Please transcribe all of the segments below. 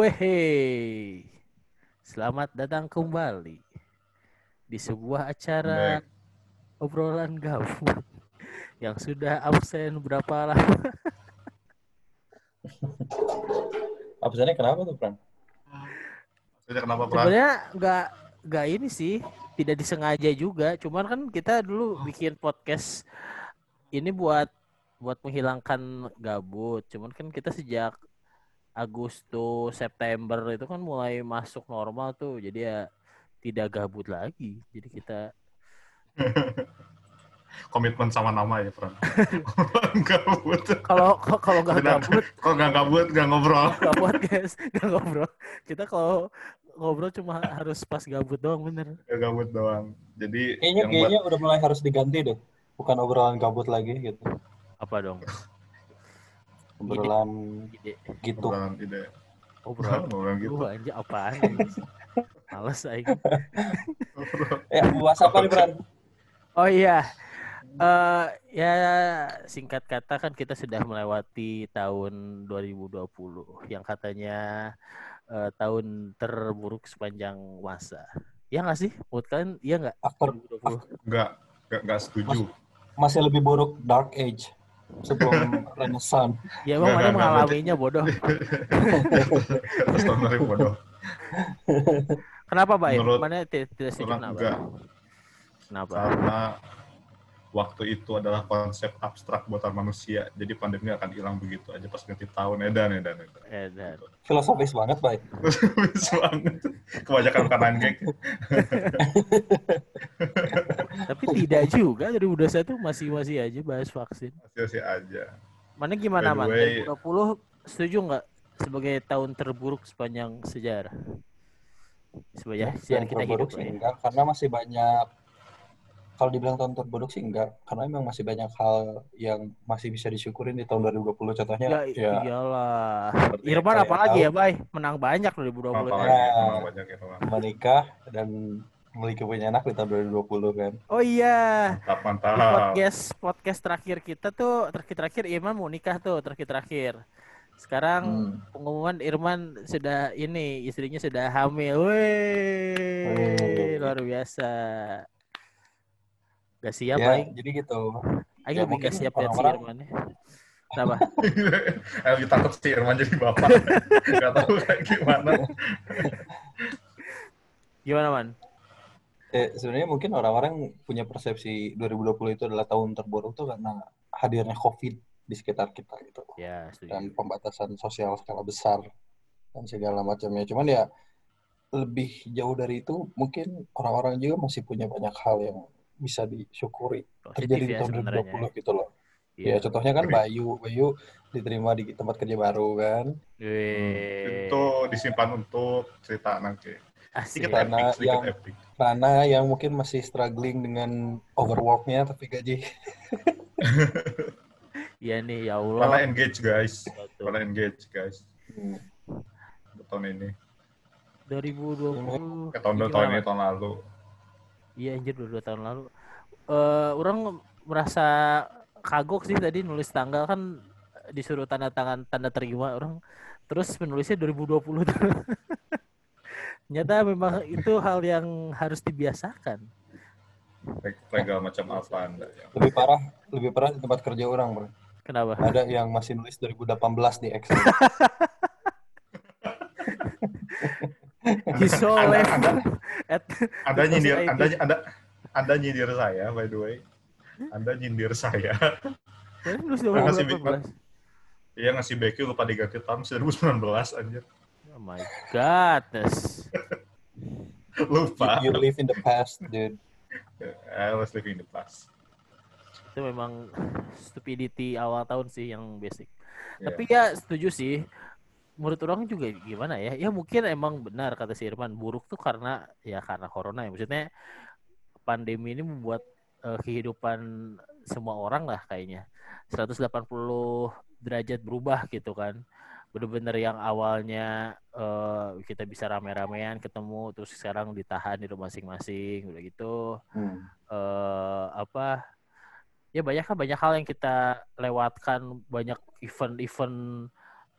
Wehe, selamat datang kembali di sebuah acara obrolan gabut yang sudah absen berapa lama? Absennya kenapa tuh, Pran? Maksudnya kenapa Pran? Sebenarnya nggak nggak ini sih, tidak disengaja juga. Cuman kan kita dulu bikin podcast ini buat buat menghilangkan gabut. Cuman kan kita sejak Agustus, September itu kan mulai masuk normal tuh. Jadi ya tidak gabut lagi. Jadi kita Komitmen sama nama ya, Pran. gabut. kalau kalau nggak gabut Kalau nggak gabut, nggak ngobrol. nggak buat guys, nggak ngobrol. Kita kalau ngobrol cuma harus pas gabut doang bener. Nggak gabut doang. Jadi Kayaknya, yang buat kayaknya udah mulai harus diganti deh. Bukan obrolan gabut lagi gitu. Apa dong? Obrolan Ide, gitu. obrolan ide. obrolan. Obrolan gitu. Lu anjir apaan? Males aing. Ya, bahas apa nih, Pran? Oh iya. Eh ya singkat kata kan kita sudah melewati tahun 2020 yang katanya eh, tahun terburuk sepanjang masa. Ya nggak sih? Menurut kalian iya nggak? After 2020. Nggak, nggak, nggak setuju. masih lebih buruk Dark Age sebelum Renaissance. Ya emang mana mengalaminya bodoh. Dari bodoh. Kenapa, Pak? Menurut Mana ti- tidak setuju kenapa? enggak. Kenapa? Karena waktu itu adalah konsep abstrak buatan manusia. Jadi pandemi akan hilang begitu aja pas ganti tahun. Edan, edan, edan. Eh, dan Filosofis banget, baik. Lucu banget. Kebanyakan kanan geng. Tapi tidak juga 2021 masih masih aja bahas vaksin. Masih aja. Mana gimana, Man? way- 2020 setuju nggak sebagai tahun terburuk sepanjang sejarah? Sepanjang sejarah Yang kita hidup. sih ya. enggak, karena masih banyak kalau dibilang tahun terburuk sih enggak, karena memang masih banyak hal yang masih bisa disyukurin di tahun 2020. Contohnya Ya, ya, iyalah. Kayak apalagi tahu. ya, Bay? Menang banyak 2020. Apalagi Ya. emang banyak ya, menikah dan memiliki punya anak di tahun 2020 kan. Oh iya. Mantap, Di mantap. podcast podcast terakhir kita tuh terakhir terakhir Irman mau nikah tuh terakhir terakhir. Sekarang Hmm. pengumuman Irman sudah ini istrinya sudah hamil. Wih. luar biasa. Gak siap, ya, Aing. jadi gitu. Aing ya, lebih gak mungkin siap lihat si orang-orang- Irman ya. Kenapa? Lebih takut sih Irman jadi bapak. Gak tahu kayak gimana. Gimana, Man? Eh, sebenarnya mungkin orang-orang punya persepsi 2020 itu adalah tahun terburuk tuh karena hadirnya COVID di sekitar kita gitu. Ya, Dan pembatasan sosial skala besar dan segala macamnya. Cuman ya lebih jauh dari itu mungkin orang-orang juga masih punya banyak hal yang bisa disyukuri Positif terjadi di ya tahun sebenarnya. 2020 gitu loh. Iya. Ya contohnya kan. Bayu, Bayu diterima di tempat kerja baru kan. Wih. Itu disimpan untuk cerita nanti. Asik. Sedikit Karena epic, sedikit yang- epic. Rana yang mungkin masih struggling dengan overworknya tapi gaji Iya nih, ya Karena Allah. engage guys. Betul. Karena engage guys. Hmm. Tahun ini. 2020. Eh, tahun tahun ini tahun lalu. Iya anjir udah dua tahun lalu. Eh orang merasa kagok sih tadi nulis tanggal kan disuruh tanda tangan tanda terima orang terus menulisnya 2020 tuh. Ternyata memang itu hal yang harus dibiasakan. Leg- Legal macam apa anda ya. lebih parah lebih parah di tempat kerja orang bro Kenapa? ada yang masih nulis 2018 di Excel He's so Anda- left Anda- at Anda nyindir, anda, anda, anda nyindir saya, by the way. Anda nyindir saya. Ya, Makasih, Big 2018. Iya ngasih lupa diganti tahun 2019 anjir. Oh my god. Yes. Lupa. you, you live in the past dude I was living in the past. Itu memang stupidity awal tahun sih yang basic. Iya. Tapi ya setuju sih. Menurut orang juga gimana ya? Ya mungkin emang benar kata si Irman buruk tuh karena ya karena corona ya. Maksudnya pandemi ini membuat eh, kehidupan semua orang lah kayaknya 180 derajat berubah gitu kan. Bener-bener yang awalnya eh, kita bisa rame-ramean ketemu terus sekarang ditahan di rumah masing-masing udah gitu Hmm. eh apa ya banyak kan banyak hal yang kita lewatkan banyak event-event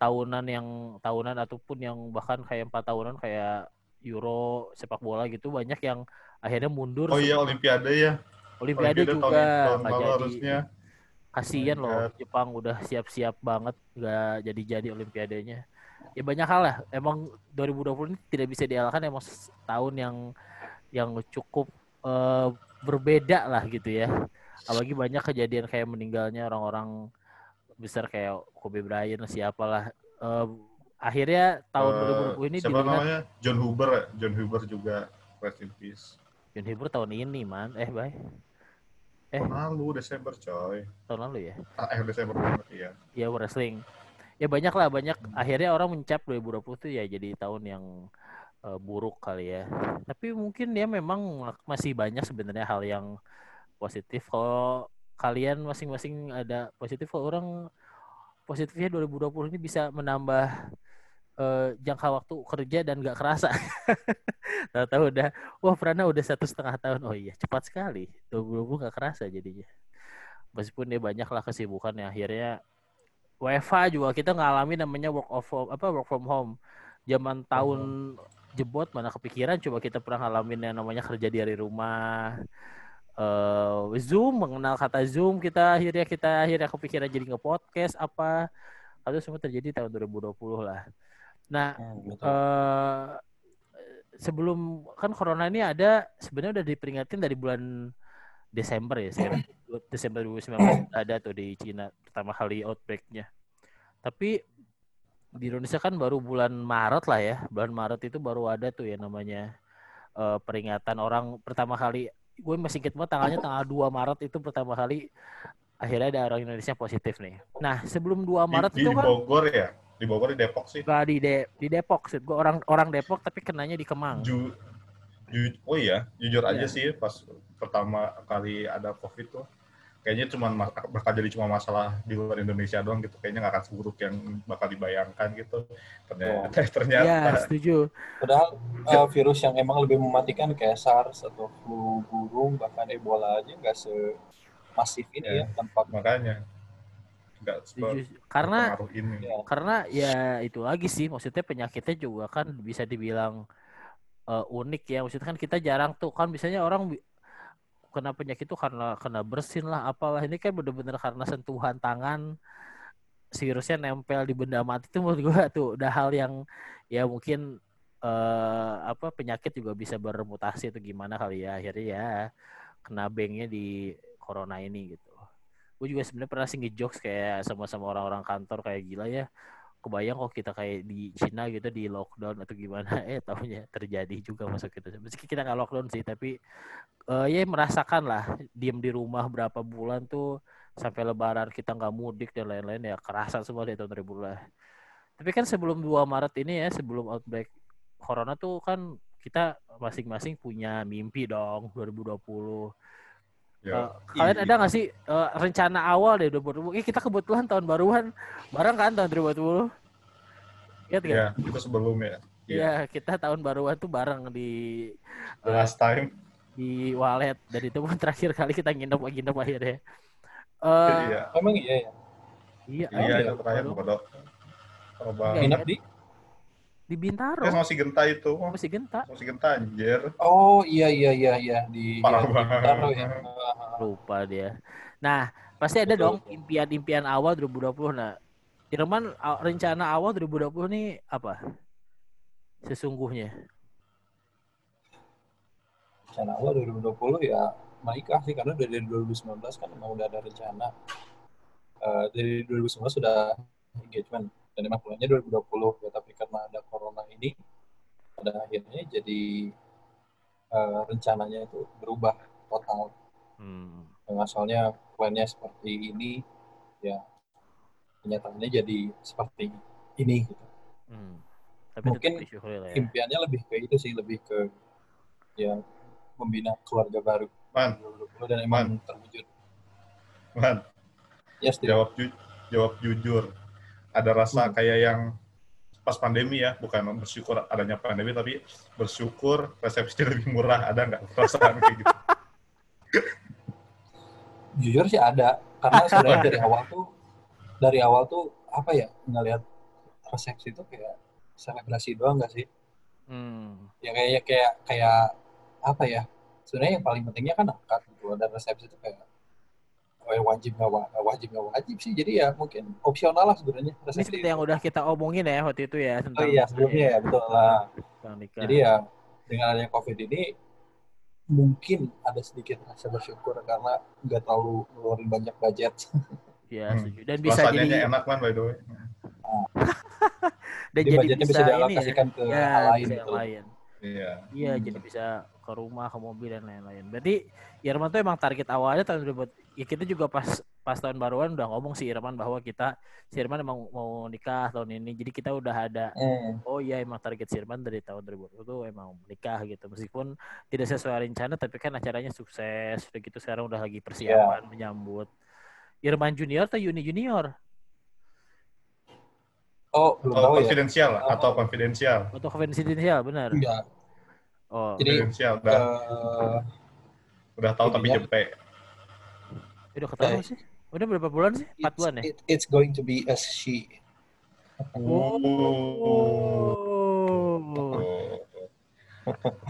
tahunan yang tahunan ataupun yang bahkan kayak empat tahunan kayak Euro sepak bola gitu banyak yang akhirnya mundur. Oh iya Olimpiade ya. Olimpiade Olimpiade juga nggak jadi. harusnya. Kasian Oh loh. Jepang udah siap-siap banget nggak jadi-jadi Olimpiadenya. Ya banyak hal lah. Emang 2020 ini tidak bisa dialahkan emang tahun yang yang cukup eh, berbeda lah gitu ya. Apalagi banyak kejadian kayak meninggalnya orang-orang besar kayak Kobe Bryant siapalah. Eh, akhirnya tahun Eh, 2020 ini siapa namanya? John Huber. ya? John Huber juga rest in peace. John Huber tahun ini man. Eh, bye. Eh. Tahun lalu Desember coy. Tahun lalu ya. Ah, akhir Desember banget ya. ya wrestling ya banyak lah banyak akhirnya orang mencap 2020 tuh ya jadi tahun yang eh, buruk kali ya tapi mungkin dia memang masih banyak sebenarnya hal yang positif kalau kalian masing-masing ada positif kalau orang positifnya 2020 ini bisa menambah eh, jangka waktu kerja dan gak kerasa tahu-tahu udah wah Prana udah satu setengah tahun oh iya cepat sekali 2020 gak kerasa jadinya meskipun dia banyak lah kesibukan yang akhirnya WFA juga kita ngalamin namanya work of home, apa work from home. Zaman tahun jebot mana kepikiran coba kita pernah ngalamin yang namanya kerja dari rumah. Eh Zoom mengenal kata Zoom kita akhirnya kita akhirnya kepikiran jadi nge-podcast apa itu semua terjadi tahun 2020 lah. Nah, betul. eh sebelum kan corona ini ada sebenarnya udah diperingatin dari bulan Desember ya saya Desember 2019 ada tuh di Cina pertama kali outbreaknya tapi di Indonesia kan baru bulan Maret lah ya bulan Maret itu baru ada tuh ya namanya eh, peringatan orang pertama kali gue masih inget banget tanggalnya tanggal 2 Maret itu pertama kali akhirnya ada orang Indonesia positif nih nah sebelum 2 Maret di, itu di kan Bogor ya. Di Bogor di Depok sih. Nggak di De- di Depok sih. Gue orang orang Depok tapi kenanya di Kemang. Ju, ju- oh iya, jujur aja Iya. sih pas pertama kali ada COVID tuh kayaknya cuma ma- bakal jadi cuma masalah di luar Indonesia doang gitu. Kayaknya nggak akan seburuk yang bakal dibayangkan gitu. Ternyata ternyata Iya, setuju. Padahal eh, virus yang emang lebih mematikan kayak SARS atau flu burung bahkan Ebola aja nggak semasif ini Iya. ya tanpa makanya nggak. Karena ini. ya, karena ya itu lagi sih maksudnya penyakitnya juga kan bisa dibilang eh, unik ya. Maksudnya kan kita jarang tuh kan biasanya orang kena penyakit itu karena kena bersin lah apalah ini kan bener-bener karena sentuhan tangan si virusnya nempel di benda mati itu menurut gua tuh udah hal yang ya mungkin eh apa penyakit juga bisa bermutasi atau gimana kali ya akhirnya ya kena bengnya di corona ini gitu. Gue juga sebenarnya pernah sih ngejokes kayak sama-sama orang-orang kantor kayak gila ya. Kebayang kok kita kayak di Cina gitu di lockdown atau gimana eh tahunya terjadi juga masuk kita. Meski kita nggak lockdown sih tapi eh ya merasakan lah diem di rumah berapa bulan tuh sampai lebaran kita nggak mudik dan lain-lain ya kerasa semua di tahun 2000 lah. Tapi kan sebelum 2 Maret ini ya sebelum outbreak corona tuh kan kita masing-masing punya mimpi dong 2020. Ya, Eh, kalian iya. ada nggak sih eh, rencana awal deh 2020? Eh, kita kebetulan tahun baruan bareng kan tahun 2020. Ingat ya itu sebelum ya. Iya, kita tahun baruan tuh bareng di The eh, last time. di Walet dan itu pun terakhir kali kita nginep nginep akhirnya. Eh, Iya. emang iya ya iya, Iya iya, itu terakhir. Oh, Enggak, bang. nginep di di Bintaro Eh, masih genta itu. masih genta. Masih genta anjir. oh iya iya iya iya di Parah ya, banget. Bintaro ya lupa dia. Nah, pasti ada Betul, dong impian-impian awal 2020. Nah, Irman a- rencana awal 2020 nih apa? Sesungguhnya. rencana awal 2020 ya menikah sih karena dari 2019 kan emang udah ada rencana Eh, dari 2019 sudah engagement dan emang bulannya 2020 ya tapi karena ada corona ini pada akhirnya jadi eh, rencananya itu berubah total Hmm. yang asalnya plannya seperti ini ya kenyataannya jadi seperti ini gitu. hmm. Tapi Mungkin ya. impiannya lebih ke itu sih lebih ke ya membina keluarga baru Man, 2020 dan emang terwujud man, ya Steve. jawab ju- jawab jujur. Ada rasa Hmm. kayak yang pas pandemi ya, bukan bersyukur adanya pandemi, tapi bersyukur resepsinya lebih murah. Ada nggak perasaan kayak gitu? jujur sih ada karena sebenarnya dari awal tuh dari awal tuh apa ya ngelihat resepsi itu kayak selebrasi doang gak sih? Hmm. Ya kayak kayak kayak apa ya? Sebenarnya yang paling pentingnya kan akad gitu. Dan resepsi itu kayak oh, ya wajib nggak wa- wajib nggak wajib sih. Jadi ya mungkin opsional lah sebenarnya Ini seperti yang udah kita omongin ya waktu itu ya Oh tentang iya sebelumnya ya betul lah. Jadi ya dengan adanya COVID ini mungkin ada sedikit rasa bersyukur karena nggak terlalu ngeluarin banyak budget. ya, Hmm. setuju. dan bisa Suasananya jadi enak kan by the way. dan Jadi jadi bisa, bisa ini ya. ke Ya, hal lain bisa gitu. yang lain. Iya. Iya, Hmm. jadi bisa ke rumah, ke mobil dan lain-lain. Berarti Irman tuh emang target awalnya tahun 2000. Ya kita juga pas pas tahun baruan udah ngomong si Irman bahwa kita si Irman emang mau nikah tahun ini. Jadi kita udah ada Hmm. oh iya emang target si Irman dari tahun 2020 tuh emang menikah gitu. Meskipun tidak sesuai rencana tapi kan acaranya sukses. Udah gitu sekarang udah lagi persiapan menyambut Irman Junior atau Yuni Junior Oh belum Oh, tahu ya. konfidensial atau konfidensial. atau konfidensial benar. Enggak. Oh, Jadi Konfidensial udah eh, udah tahu tapi intinya- jempe. udah ketemu eh, sih. Udah berapa bulan sih? Empat bulan ya? it- it's going to be a she. Oh. Oh.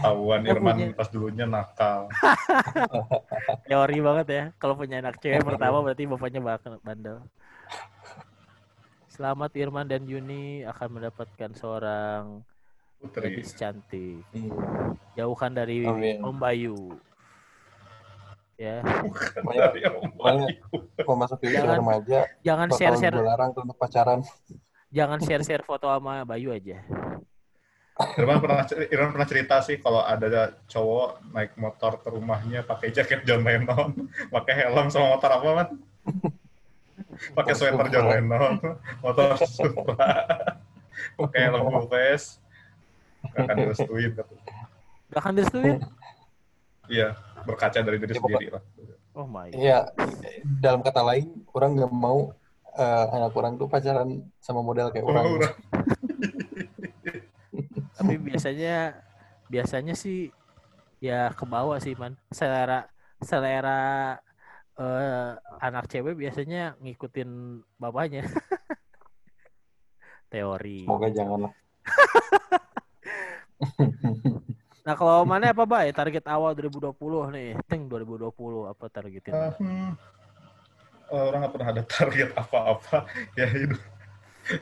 Tahuan Oh, Irman punya- pas dulunya nakal. teori banget ya. Kalau punya anak cewek pertama berarti bapaknya bakal bandel. Selamat Irman dan Yuni akan mendapatkan seorang Putri. gadis cantik. Iya. Jauhkan dari Amin. Om Bayu. Ya, pokoknya- Bayu. Mau masuk ke usia Jangan remaja, jangan share-share gue larang tuh untuk pacaran. jangan share-share foto sama Bayu aja. Irman pernah Irman pernah cerita sih kalau ada cowok naik motor ke rumahnya pakai jaket John Lennon, pakai helm sama motor apa man? Pakai sweater John Lennon, motor Supra, pakai helm full face, gak akan direstuin. Gak akan direstuin? Iya, berkaca dari diri Ya, sendiri lah. Oh my. Iya, dalam kata lain, orang nggak mau eh, anak orang tuh pacaran sama model kayak Oh, orang. Tapi biasanya biasanya sih ya ke bawah sih man. Selera selera eh, anak cewek biasanya ngikutin bapaknya. Teori. Semoga jangan lah. Nah kalau mana apa bay? Target awal 2020 nih. Ting 2020 apa targetin? Ah, hmm. Oh, orang nggak pernah ada target apa-apa ya hidup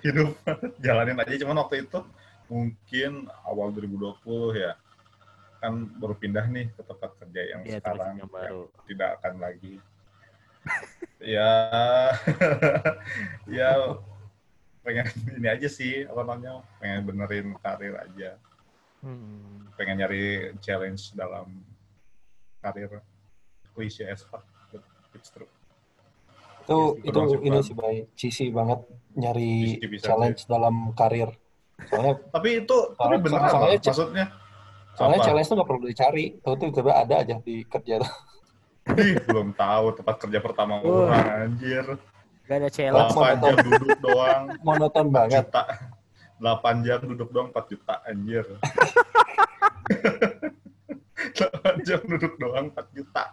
hidup jalanin aja cuman waktu itu mungkin awal 2020 ya kan baru pindah nih ke tempat kerja yang Iya sekarang yang baru. yang tidak akan lagi ya ya pengen ini aja sih apa namanya pengen benerin karir aja Hmm. pengen nyari challenge dalam karir klise as fuck it's true Itu Iya, itu ini sih baik, cheesy banget nyari bisa challenge dalam karir. Soalnya tapi itu tapi Soalnya- bener soalnya ce- maksudnya soalnya Apa? challenge tuh nggak perlu dicari, tahu tuh tiba ada aja di kerja tuh. Ih, belum tahu tempat kerja pertama orang anjir Gak ada challenge. Apa? 8 jam duduk doang Monoton banget. juta 8 jam duduk doang 4 juta anjir 8 jam duduk doang 4 juta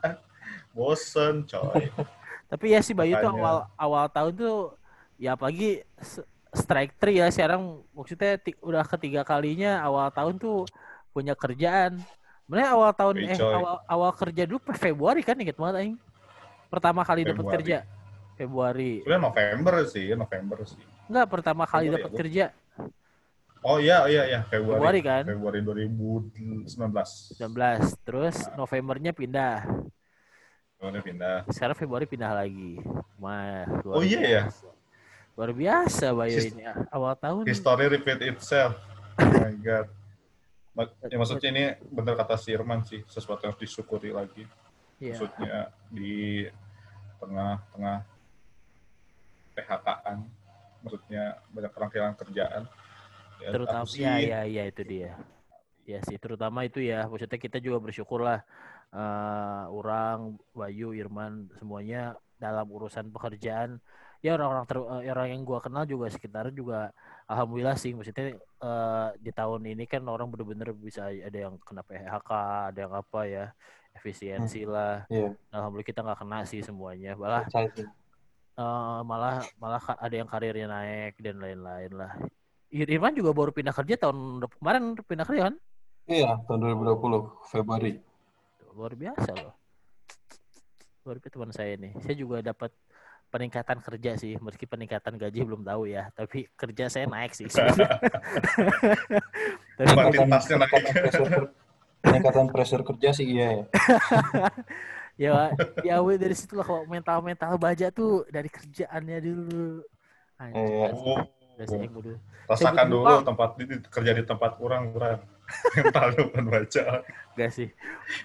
bosen coy Tapi ya si Bayu tuh Makanya. awal awal tahun tuh ya apalagi s- strike three ya sekarang maksudnya udah ketiga kalinya awal tahun tuh punya kerjaan. Sebenarnya awal tahun Wih, eh coy. awal awal kerja dulu Februari kan inget banget aing. Pertama kali dapat kerja Februari. sebenarnya November sih November sih Enggak, pertama kali dapat ya, kerja oh iya iya iya Februari Februari kan. Februari 2019 19. Terus Novembernya pindah. Februari pindah Sekarang Februari pindah lagi. Wah, Oh, iya ya? biasa. Luar biasa Bayu ini awal tahun. history repeat itself oh my god ya maksudnya ini bener kata si Irman sih sesuatu yang harus disyukuri lagi Iya. maksudnya di tengah-tengah PHK-an maksudnya banyak orang kehilangan kerjaan ya, terutama ya ya ya itu dia. Ya sih terutama itu ya. Maksudnya kita juga bersyukur lah eh, orang Bayu Irman semuanya dalam urusan pekerjaan. Ya orang-orang ter- eh, orang yang gua kenal juga sekitar juga alhamdulillah sih. Maksudnya eh, di tahun ini kan orang bener-bener bisa ada yang kena PHK ada yang apa ya efisiensi lah. Iya, alhamdulillah kita nggak kena sih semuanya. Malah eh, malah malah ada yang karirnya naik dan lain-lain lah Irman juga baru pindah kerja tahun kemarin pindah kerja kan? Iya, tahun 2020 Februari. Luar biasa loh. Luar biasa teman saya nih. Saya juga dapat peningkatan kerja sih, meski peningkatan gaji belum tahu ya, tapi kerja saya naik sih. tapi naik. peningkatan pressure, peningkatan pressure kerja sih iya ya. ya ya we, dari situ lah kalau mental mental baja tuh dari kerjaannya dulu. Anjir, Iya. Oh, udah saya dulu. rasakan dulu tempat di, kerja di tempat kurang kurang. Mental depan baca. Gak sih.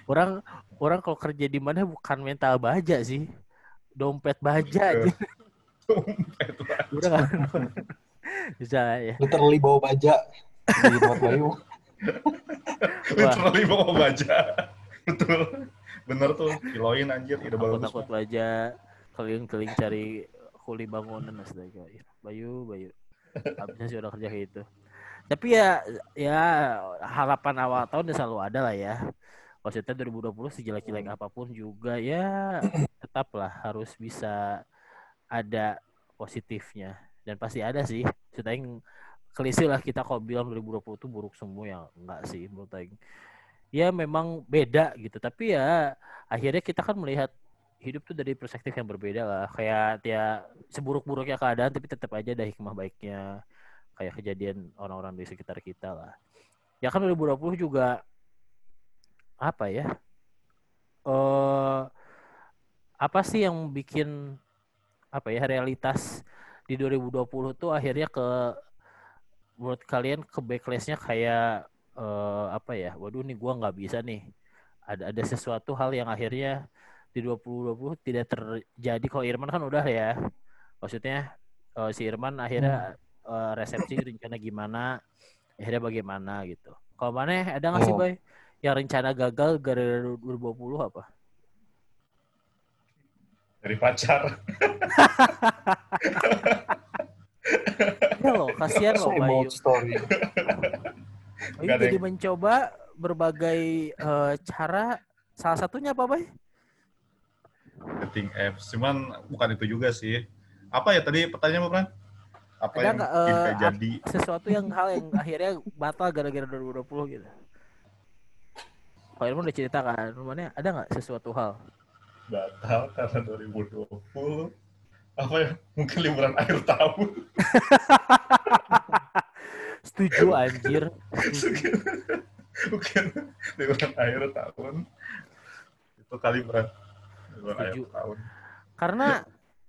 Orang orang kalau kerja di mana bukan mental baja sih. Dompet baja aja. Itu lah. Udah kan. Bisa ya. Literally bawa baja di tempat Bayu. Literally bawa baja. Betul. Bener tuh, kiloin anjir, ide bagus. takut baja. Keliling-keliling cari kuli bangunan astaga. Bayu, Bayu. Habisnya sih udah kerja kayak gitu. Tapi ya ya harapan awal tahun ya selalu ada lah ya. Maksudnya 2020 sejelek-jelek apa pun juga ya tetaplah harus bisa ada positifnya dan pasti ada sih. Maksudnya yang klise lah kita kalau bilang 2020 itu buruk semua ya enggak sih menurut Aing. Ya memang beda gitu tapi ya akhirnya kita kan melihat hidup tuh dari perspektif yang berbeda lah. Kayak ya seburuk-buruknya keadaan tapi tetap aja ada hikmah baiknya. Kayak kejadian orang-orang di sekitar kita lah. Ya kan 2020 juga apa ya? Eh apa sih yang bikin apa ya realitas di 2020 tuh akhirnya ke menurut kalian ke backlashnya kayak eh, apa ya? Waduh nih gua nggak bisa nih. Ada ada sesuatu hal yang akhirnya di 2020 tidak terjadi. Kalau Irman kan udah ya. Maksudnya eh, si Irman akhirnya eh, resepsi rencana gimana, akhirnya bagaimana gitu. Kalau mana ada nggak sih Oh. Boy? Yang rencana gagal gara-gara 2020 apa? Dari pacar. Ya loh, kasihan loh Bayu. story. Bayu jadi mencoba berbagai eh, cara. Salah satunya apa, Bay? Dating apps. Cuman bukan itu juga sih. Apa ya tadi pertanyaannya, Bang? Apa Ada yang nggak, bikin eh, jadi? Sesuatu yang hal yang akhirnya batal gara-gara 2020 gitu. Kalau Irman udah cerita kan, rumahnya ada nggak sesuatu hal? Batal karena 2020. Apa ya? Mungkin liburan akhir tahun. Setuju anjir. Mungkin liburan akhir tahun. Itu kali berat. Setuju. tahun. Karena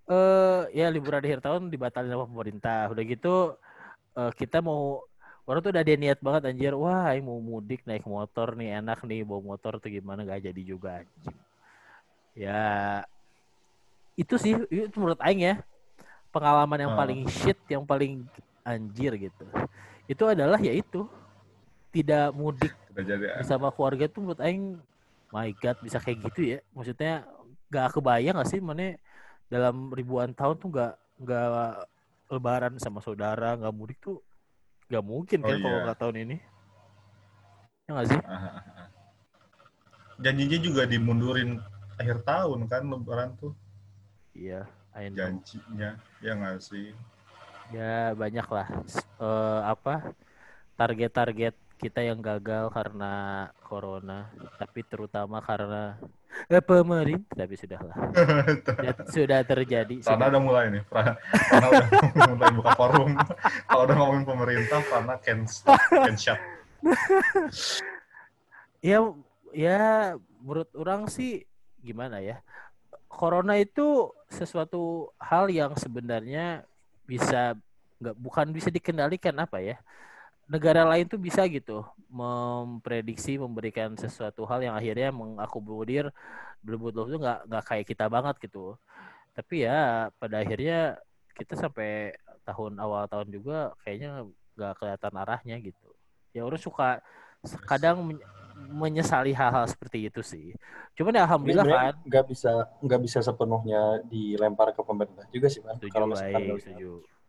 eh ya liburan akhir tahun dibatalin sama pemerintah. Udah gitu eh, kita mau orang tuh udah ada niat banget anjir. Wah, mau mudik naik motor nih enak nih bawa motor tuh gimana gak jadi juga anjing. Ya itu sih itu menurut aing ya pengalaman yang Ah. paling shit yang paling anjir gitu. Itu adalah yaitu tidak mudik bersama keluarga tuh menurut aing my god bisa kayak gitu ya maksudnya gak kebayang gak sih? Mana dalam ribuan tahun tuh gak nggak lebaran sama saudara nggak mudik tuh gak mungkin Oh kan kalau iya. nggak tahun ini. Ya gak sih? Janjinya juga dimundurin akhir tahun kan lebaran tuh. Iya janjinya ya nggak sih? Ya banyak lah. Eh, apa target-target kita yang gagal karena corona tapi terutama karena eh, pemerintah tapi sudahlah. Sudah, sudah terjadi Prana sudah. udah mulai nih Prana, Prana udah mulai buka forum. Kalau udah ngomongin pemerintah Prana can stop can shut. Ya ya menurut orang sih gimana ya? Corona itu sesuatu hal yang sebenarnya bisa nggak bukan bisa dikendalikan apa ya negara lain tuh bisa gitu memprediksi memberikan sesuatu hal yang akhirnya mengakomodir 2020 itu nggak nggak kayak kita banget gitu. Tapi ya pada akhirnya kita sampai tahun awal tahun juga kayaknya nggak kelihatan arahnya gitu. Ya orang suka kadang men- menyesali hal-hal seperti itu sih. Cuman ya alhamdulillah Sebenarnya kan. nggak bisa nggak bisa sepenuhnya dilempar ke pemerintah juga sih kan. Kalau misalkan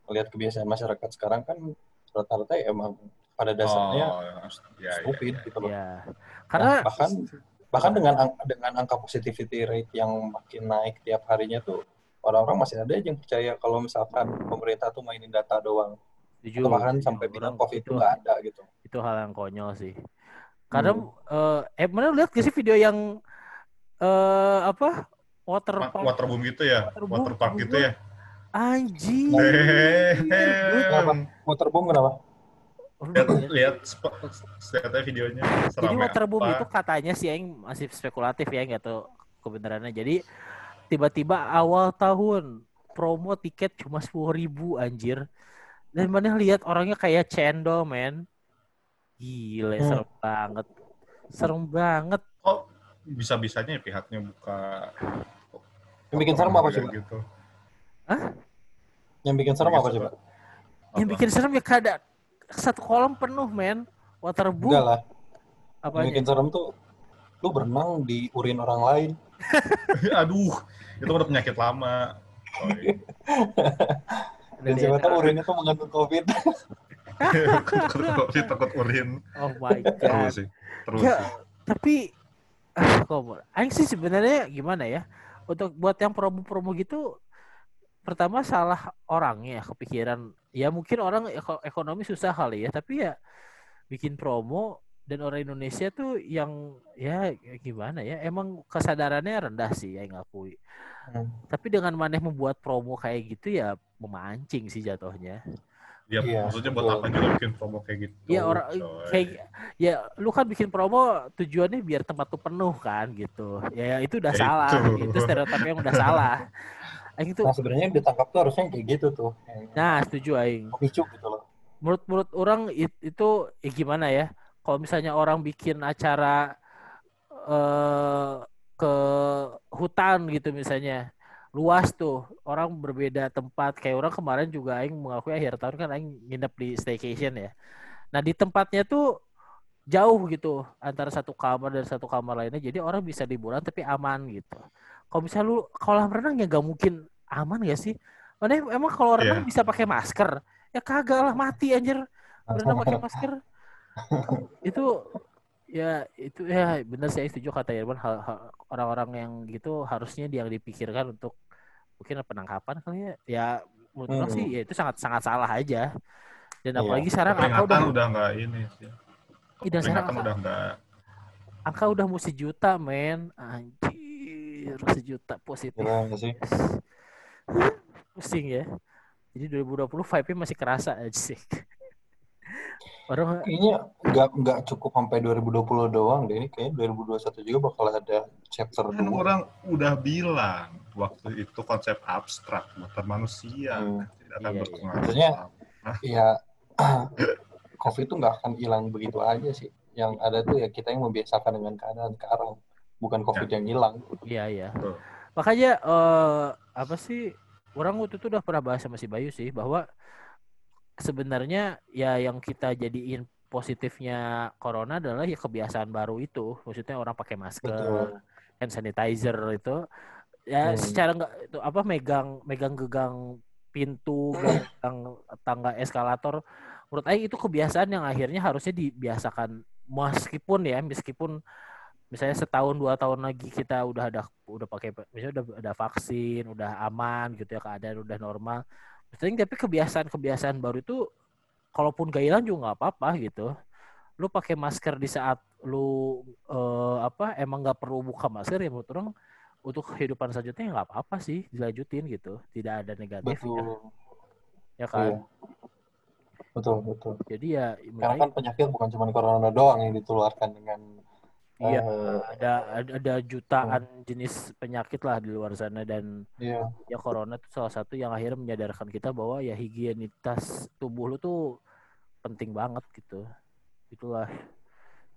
lihat kebiasaan masyarakat sekarang kan rata-rata ya emang pada dasarnya oh, ya, ya, stupid ya. gitu loh. ya Nah, karena bahkan bahkan dengan ang- dengan angka positivity rate yang makin naik tiap harinya tuh orang-orang masih ada yang percaya kalau misalkan pemerintah tuh mainin data doang. Setuju. atau bahkan sampai bilang covid itu nggak ada gitu itu hal yang konyol sih. Karena Hmm. eh, eh mana lihat gak sih video yang eh apa water park Waterboom gitu ya, Waterboom. waterpark gitu ya. Anjing. Damn. waterboom kenapa Lihat, lihat lihatnya videonya. Jadi seramai waterboom apa. itu katanya sih yang masih spekulatif ya nggak tahu kebenarannya. Jadi tiba-tiba awal tahun promo tiket cuma sepuluh ribu anjir. Dan mana lihat orangnya kayak cendol men. Gile Hmm. serem banget. Serem banget. Oh, bisa-bisanya pihaknya buka. Yang bikin serem apa sih, Pak? Gitu. yang bikin serem apa sih pak Yang bikin serem ya kada satu kolam penuh men. Waterboom enggak lah yang apanya? bikin serem tuh lu berenang di urin orang lain Aduh, itu udah penyakit lama. Oh, iya. Dan siapa tahu urinnya tuh mengandung covid takut covid, takut urin. Oh my god. Terus sih. Terus Ya, tapi ah, kok Aing sih sebenarnya gimana ya? Untuk buat yang promo-promo gitu pertama salah orangnya kepikiran ya mungkin orang eko- ekonomi susah kali ya tapi ya bikin promo dan orang Indonesia tuh yang ya gimana ya emang kesadarannya rendah sih ya ngakui Hmm. tapi dengan maneh membuat promo kayak gitu ya memancing sih jatuhnya Ya, Iya, maksudnya buat apa juga bikin promo kayak gitu. Iya orang coy. kayak ya lu kan bikin promo tujuannya biar tempat tuh penuh kan gitu. Ya itu udah Ya salah. itu. Itu stereotip yang udah salah. Aing itu nah sebenarnya ditangkap tuh harusnya kayak gitu tuh. Nah setuju aing. pemicu gitu loh. Menurut menurut orang it- itu ya gimana ya? Kalau misalnya orang bikin acara eh ke hutan gitu misalnya luas tuh orang berbeda tempat. Kayak orang kemarin juga aing mengakui akhir tahun kan aing nginep di staycation ya. Nah di tempatnya tuh jauh gitu antara satu kamar dan satu kamar lainnya. Jadi orang bisa liburan tapi aman gitu kalau misalnya lu kolam renang ya gak mungkin aman gak sih Mana emang kalau renang Iya. bisa pakai masker ya kagak lah mati anjir berenang pakai masker itu ya itu ya benar saya setuju kata Irwan hal, hal- orang-orang yang gitu harusnya yang dipikirkan untuk mungkin penangkapan kali ya ya menurut orang Hmm. sih ya itu sangat sangat salah aja dan Iya. apalagi sekarang angka udah udah nggak ini sih. Ih, dan sekarang udah nggak. angka udah mau sejuta men anjir sejuta positif. Gila sih? Pusing ya. Jadi 2020 vibe-nya masih kerasa aja sih orang kayaknya nggak nggak cukup sampai 2020 doang deh ini. Kayaknya 2021 juga bakal ada chapter Kan 2 orang udah bilang waktu itu konsep abstrak buatan manusia. Hmm. tidak akan Iya, iya. berpengaruh. Maksudnya, ya covid itu nggak akan hilang begitu aja sih. Yang ada tuh ya kita yang membiasakan dengan keadaan sekarang bukan covid yang hilang Iya iya. Betul. Makanya eh apa sih orang waktu itu udah pernah bahas sama si Bayu sih bahwa sebenarnya ya yang kita jadiin positifnya corona adalah ya kebiasaan baru itu. Maksudnya orang pakai masker, betul hand sanitizer itu ya Hmm. secara nggak itu apa megang megang gegang pintu, gegang tangga eskalator menurut Aing itu kebiasaan yang akhirnya harusnya dibiasakan meskipun ya meskipun misalnya setahun dua tahun lagi kita udah ada udah pakai misalnya udah ada vaksin udah aman gitu ya keadaan udah normal. Maksudnya, tapi kebiasaan-kebiasaan baru itu kalaupun gak hilang juga nggak apa-apa gitu. Lu pakai masker di saat lu eh, apa emang nggak perlu buka masker ya menurut orang untuk kehidupan selanjutnya ya nggak apa-apa sih dilanjutin gitu. Tidak ada negatif ya, betul. Ya kan? Iya. betul betul. Jadi ya karena kan penyakit bukan cuma corona doang yang ditularkan dengan Iya, eh, ada ada, jutaan jenis penyakit lah di luar sana dan iya. ya corona itu salah satu yang akhirnya menyadarkan kita bahwa ya higienitas tubuh lu tuh penting banget gitu. Itulah.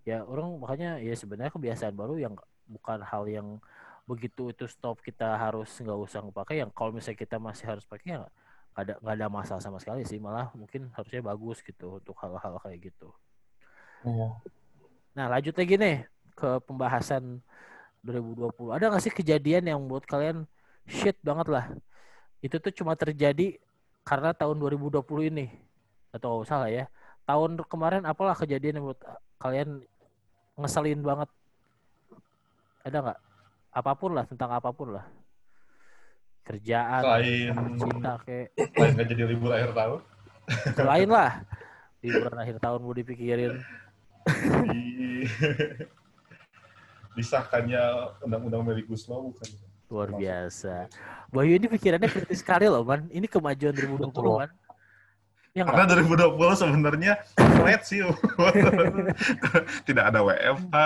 Ya orang makanya ya sebenarnya kebiasaan baru yang bukan hal yang begitu itu stop kita harus nggak usah pakai yang kalau misalnya kita masih harus pakai ya nggak ada nggak ada masalah sama sekali sih. Malah mungkin harusnya bagus gitu untuk hal-hal kayak gitu. iya. Nah lanjut lagi nih ke pembahasan 2020. Ada nggak sih kejadian yang menurut kalian shit banget lah? Itu tuh cuma terjadi karena tahun 2020 ini atau salah ya? Tahun kemarin apalah kejadian yang menurut kalian ngeselin banget? Ada nggak? Apa pun lah tentang apa pun lah. Kerjaan, Selain cinta kayak selain nggak jadi libur akhir tahun, lain lah liburan akhir tahun mau dipikirin Di... Disahkannya undang-undang Omnibus Law bukan? luar biasa Bayu ini pikirannya kritis sekali loh man ini kemajuan 2020 Betul. man ya Karena nggak 2020 sebenarnya flat sih. Tidak ada WFH,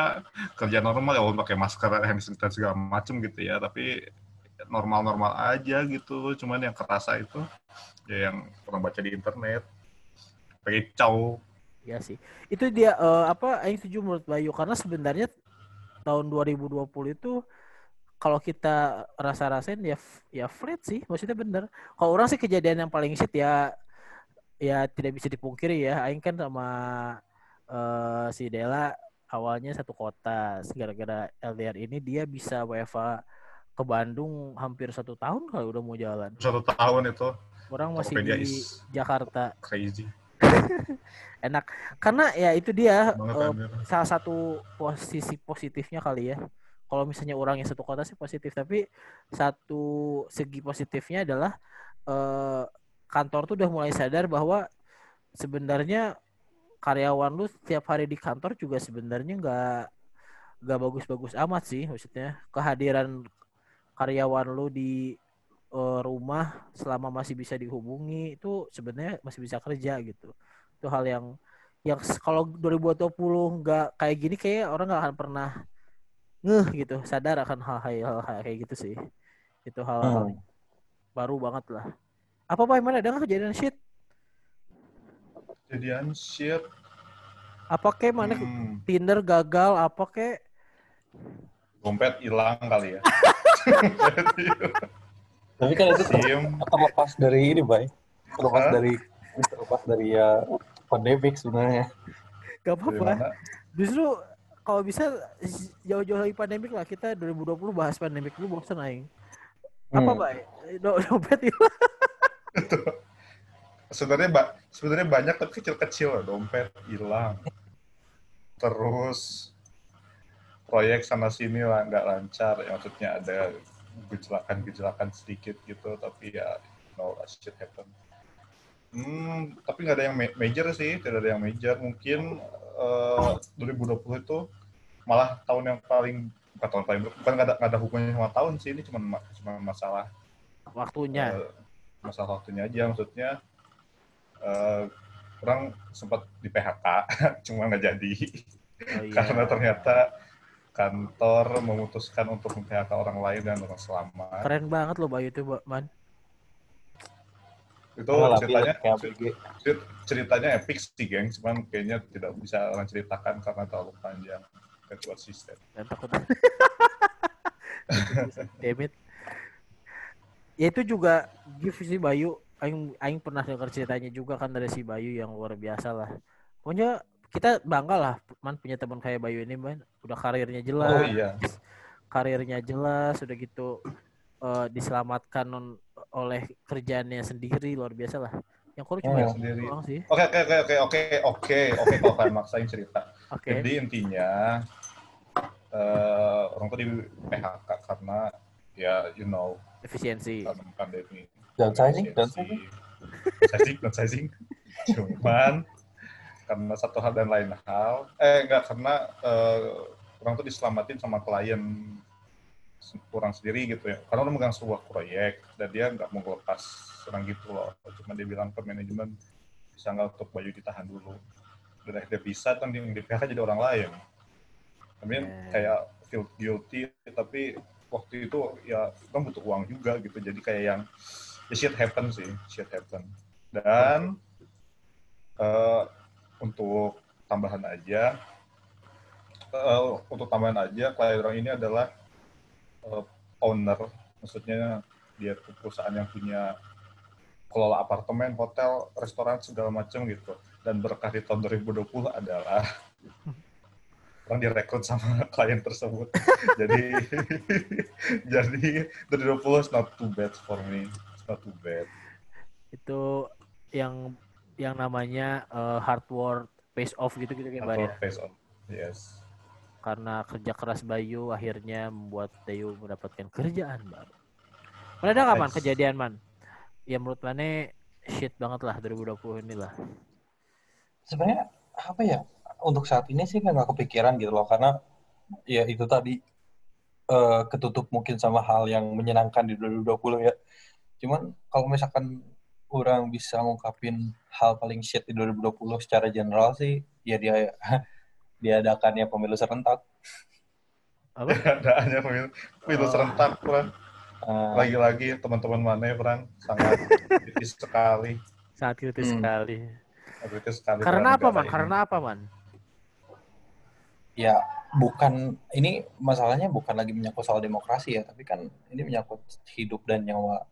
kerja normal ya walaupun pakai masker, hand sanitizer segala macem gitu ya, tapi normal-normal aja gitu. Cuman yang kerasa itu ya yang pernah baca di internet. Kacau. ya sih itu dia eh, apa Aing setuju menurut Bayu karena sebenarnya tahun 2020 itu kalau kita rasa-rasain ya ya flat sih maksudnya bener. Kalau orang sih kejadian yang paling shit ya ya tidak bisa dipungkiri ya. Aing kan sama eh, si Dela awalnya satu kota. Gara-gara LDR ini dia bisa WFA ke Bandung hampir satu tahun kalau udah mau jalan. Satu tahun itu. Orang masih di Jakarta. crazy. enak karena ya itu dia anjir. salah satu posisi positifnya kali ya. Kalau misalnya orang yang satu kota sih positif, tapi satu segi positifnya adalah eh, kantor tuh udah mulai sadar bahwa sebenarnya karyawan lu setiap hari di kantor juga sebenarnya nggak nggak bagus-bagus amat sih maksudnya kehadiran karyawan lu di eh, rumah selama masih bisa dihubungi itu sebenarnya masih bisa kerja gitu itu hal yang yang kalau 2020 nggak kayak gini kayak orang nggak akan pernah ngeh gitu sadar akan hal-hal hal kayak gitu sih itu hal-hal Hmm. baru banget lah apa pak mana ada nggak kejadian shit Jadian shit. apa kayak mana Hmm, Tinder gagal apa kayak dompet hilang kali ya. Tapi kan itu terlepas dari ini, Bay. Terlepas Hah? dari terlepas dari ya pandemik sebenarnya. gak Dari apa-apa mana? justru kalau bisa jauh-jauh lagi pandemik lah kita 2020 bahas pandemik dulu bosan aing apa Hmm. Do- dompet hilang sebenarnya ba sebenarnya banyak tapi kecil-kecil dompet hilang terus proyek sana sini lah nggak lancar ya maksudnya ada gejolakan-gejolakan sedikit gitu tapi ya no shit happen. Hmm tapi nggak ada yang ma- major sih tidak ada yang major. Mungkin eh, 2020 itu malah tahun yang paling bukan tahun paling bukan nggak ada, nggak ada hubungannya sama tahun sih ini cuma ma- cuma masalah waktunya. Eh, masalah waktunya aja. Maksudnya eh, orang sempat di PHK cuma nggak jadi. Oh, iya. karena ternyata kantor memutuskan untuk mem-PHK orang lain dan orang selamat keren banget loh Bayu itu man itu Malah ceritanya cerit- ceritanya epic sih geng cuman kayaknya tidak bisa orang ceritakan karena terlalu panjang kecuali sistem dan takut Damn it. Ya itu juga gift sih Bayu. Aing Aing pernah dengar ceritanya juga kan dari si Bayu yang luar biasa lah. Pokoknya kita bangga lah man punya teman kayak Bayu ini man. Udah karirnya jelas, oh iya karirnya jelas, udah gitu eh, diselamatkan non- oleh kerjaannya sendiri luar biasa lah. Yang kurang cuma Oh, itu sendiri. doang sih. oke oke oke oke oke oke oke kalau kalian maksain cerita Oke. Jadi intinya eh, orang tuh di PHK karena ya you know Efisiensi. karena pandemi. Downsizing, downsizing. Downsizing, downsizing. Cuman karena satu hal dan lain hal, eh enggak karena eh, orang tuh diselamatin sama klien kurang sendiri gitu ya. Karena orang megang sebuah proyek dan dia nggak mau lepas serang gitu loh. Cuma dia bilang ke manajemen bisa nggak untuk Bayu ditahan dulu. Dan akhirnya bisa kan yang di PHK jadi orang lain. I mean, Eh. kayak feel guilty tapi waktu itu ya kan butuh uang juga gitu. Jadi kayak yang ya shit happen sih, shit happen. Dan eh, untuk tambahan aja, eh, untuk tambahan aja, klien orang ini adalah eh, owner, maksudnya dia perusahaan yang punya kelola apartemen, hotel, restoran segala macam gitu. Dan berkah di tahun 2020 adalah orang direkrut sama klien tersebut. jadi jadi 2020 is not too bad for me. It's not too bad. Itu yang yang namanya eh, hard work pays off gitu gitu kayak Bayu. Atau face on. Yes. karena kerja keras Bayu akhirnya membuat Bayu mendapatkan kerjaan baru. Mana ada Nice. kejadian man? Ya menurut mana shit banget lah 2020 ini lah. sebenarnya apa ya untuk saat ini sih nggak kepikiran gitu loh karena ya itu tadi eh, ketutup mungkin sama hal yang menyenangkan di 2020 ya cuman kalau misalkan orang bisa ngungkapin hal paling shit di 2020 secara general sih ya dia diadakannya pemilu serentak Apa? Keadaannya pemilu, pemilu Oh. serentak, Pran. Eh, Lagi-lagi teman-teman mana, Pran, sangat kritis sekali. Sangat kritis Hmm. sekali. Kritis sekali. Karena apa, Man? negara Karena apa, Man? ya bukan ini masalahnya bukan lagi menyangkut soal demokrasi ya tapi kan ini menyangkut hidup dan nyawa